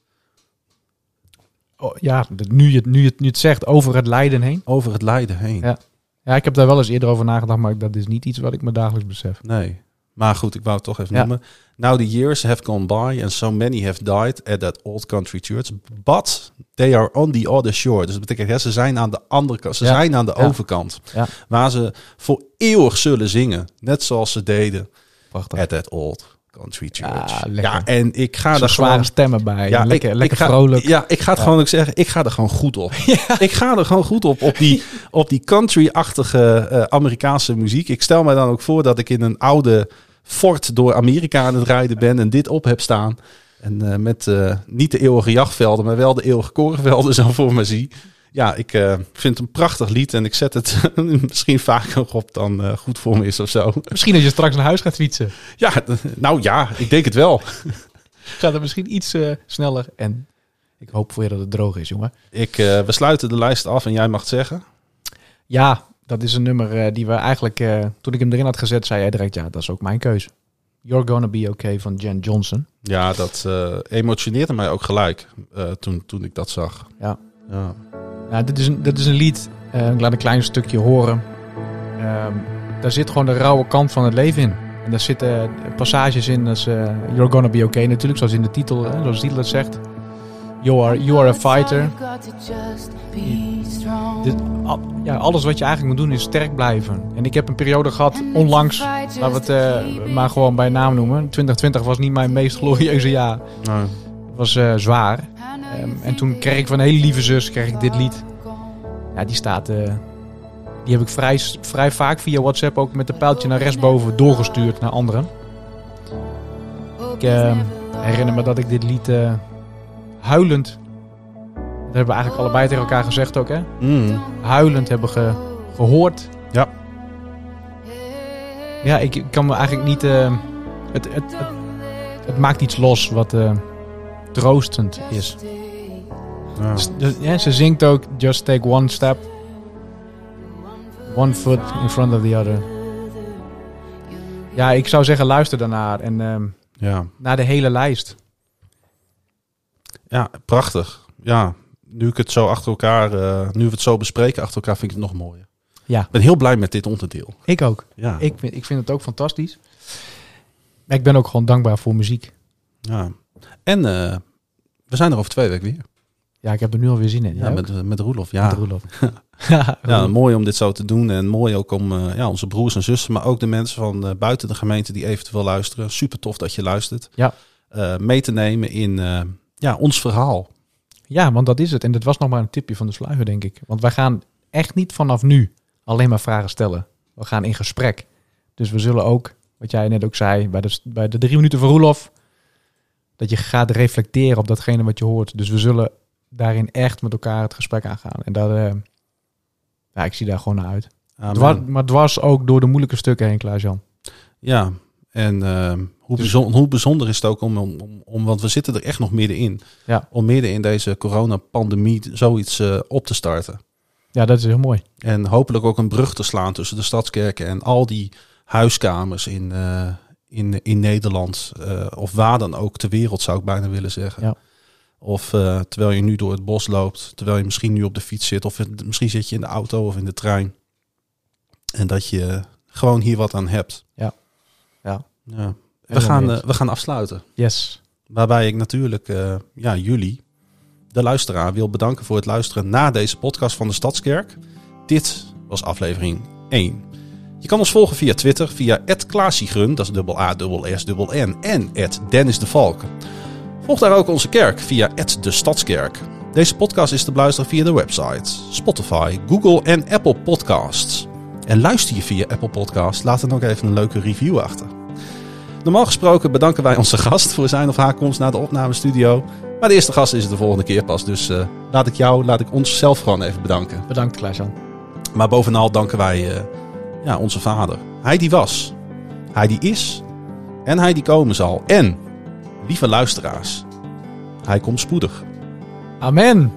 Oh, ja, nu je, het- nu, je het, nu het zegt, over het lijden heen. Over het lijden heen. Ja. Ja, ik heb daar wel eens eerder over nagedacht, maar dat is niet iets wat ik me dagelijks besef. Nee. Maar goed, ik wou het toch even Ja. noemen. Now the years have gone by and so many have died at that old country church. But they are on the other shore. Dus dat betekent, ze zijn aan de andere kant. Ze Ja. zijn aan de Ja. overkant. Ja. Waar ze voor eeuwig zullen zingen. Net zoals ze deden Prachtig. at that old country church. Ja, en ik ga er zware gewoon... stemmen bij. Ja, lekker ik, lekker ik ga, vrolijk. Ja, ik ga het gewoon ook zeggen. Ik ga er gewoon goed op. Ik ga er gewoon goed op. Op die, op die country-achtige eh, Amerikaanse muziek. Ik stel mij dan ook voor dat ik in een oude fort door Amerika aan het rijden ben. En dit op heb staan. En eh, met eh, niet de eeuwige jachtvelden, maar wel de eeuwige korenvelden zo voor me zie. Ja, ik eh, vind het een prachtig lied. En ik zet het misschien vaker op dan goed voor me is of zo. Misschien als je straks naar huis gaat fietsen. Ja, nou ja, ik denk het wel. Gaat het misschien iets sneller. En ik hoop voor je dat het droog is, jongen. Ik, we sluiten de lijst af en jij mag het zeggen. Ja, dat is een nummer eh, die we eigenlijk... eh, toen ik hem erin had gezet, zei jij direct... Ja, dat is ook mijn keuze. You're Gonna Be Okay van Jen Johnson. Ja, dat eh, emotioneerde mij ook gelijk toen, toen ik dat zag. Ja. ja. Ja, dit is een, dit is een lied. eh, ik laat een klein stukje horen. Ehm, daar zit gewoon de rauwe kant van het leven in. En daar zitten passages in als You're Gonna Be Okay natuurlijk, zoals in de titel, hè, zoals de titel het zegt. You are, you are a fighter. Dit, al- ja, alles wat je eigenlijk moet doen is sterk blijven. En ik heb een periode gehad, onlangs, laten we het eh, maar gewoon bij naam noemen. 2020 was niet mijn meest glorieuze jaar. Nou, Het was eh, zwaar. Ehm, en toen kreeg ik van een hele lieve zus kreeg ik dit lied. Ja, die staat... eh, die heb ik vrij, vrij vaak via WhatsApp ook met een pijltje naar rechtsboven doorgestuurd naar anderen. Ik eh, herinner me dat ik dit lied eh, huilend... Dat hebben we eigenlijk allebei tegen elkaar gezegd ook, hè? mm, Huilend hebben ge- gehoord. Ja. Ja, ik, kan me eigenlijk niet... eh, het, het, het, het maakt iets los wat eh, troostend is. ja. Dus, dus, ja, ze zingt ook Just take one step. One foot in front of the other. Ja, ik zou zeggen luister daarnaar. En ehm, ja. naar de hele lijst. Ja, prachtig. Ja, nu ik het zo achter elkaar, eh, nu we het zo bespreken achter elkaar, vind ik het nog mooier. Ja. Ik ben heel blij met dit onderdeel. Ik ook. Ja, Ik vind, ik vind het ook fantastisch. Maar ik ben ook gewoon dankbaar voor muziek. ja. En eh, we zijn er over twee weken weer. Ja, ik heb er nu alweer zin in. Ja, met, eh, met Roelof. Ja. Met Roelof. ja, ja, mooi om dit zo te doen. En mooi ook om ja, onze broers en zussen, maar ook de mensen van buiten de gemeente die eventueel luisteren. Super tof dat je luistert. Ja. Mee te nemen in ja, ons verhaal. Ja, want dat is het. En dat was nog maar een tipje van de sluier, denk ik. Want wij gaan echt niet vanaf nu alleen maar vragen stellen. We gaan in gesprek. Dus we zullen ook, wat jij net ook zei, bij de, bij de drie minuten van Roelof, dat je gaat reflecteren op datgene wat je hoort. Dus we zullen daarin echt met elkaar het gesprek aangaan. En dat, eh, ja, ik zie daar gewoon naar uit. Dwars, maar dwars ook door de moeilijke stukken heen, Klaas-Jan. Ja, en eh, hoe, bijzonder, hoe bijzonder is het ook om, om, om, om- want we zitten er echt nog middenin. Ja. Om midden in deze coronapandemie zoiets eh, op te starten. Ja, dat is heel mooi. En hopelijk ook een brug te slaan tussen de stadskerken en al die huiskamers in, eh, in, in Nederland. eh, of waar dan ook ter wereld zou ik bijna willen zeggen. Ja. Of terwijl je nu door het bos loopt, terwijl je misschien nu op de fiets zit. Of het- misschien zit je in de auto of in de trein. En dat je gewoon hier wat aan hebt. Ja. Ja. ja. We, gaan, eh, we gaan afsluiten. Yes. Waarbij ik natuurlijk eh, ja, jullie, de luisteraar, wil bedanken voor het luisteren naar deze podcast van de Stadskerk. Dit was aflevering 1. Je kan ons volgen via Twitter, via @klaasiegrun, dat is dubbel A, dubbel S, dubbel N, en Dennis de Valk. Volg daar ook onze kerk via de Stadskerk. Deze podcast is te beluisteren via de website, Spotify, Google en Apple Podcasts. En luister je via Apple Podcasts, laat dan ook even een leuke review achter. Normaal gesproken bedanken wij onze gast voor zijn of haar komst naar de opnamestudio. Maar de eerste gast is het de volgende keer pas. Dus eh, laat ik jou, laat ik ons zelf gewoon even bedanken. Bedankt, Klaas-Jan. Maar bovenal danken wij eh, ja, onze vader. Hij die was, hij die is en hij die komen zal. En, lieve luisteraars, hij komt spoedig. Amen.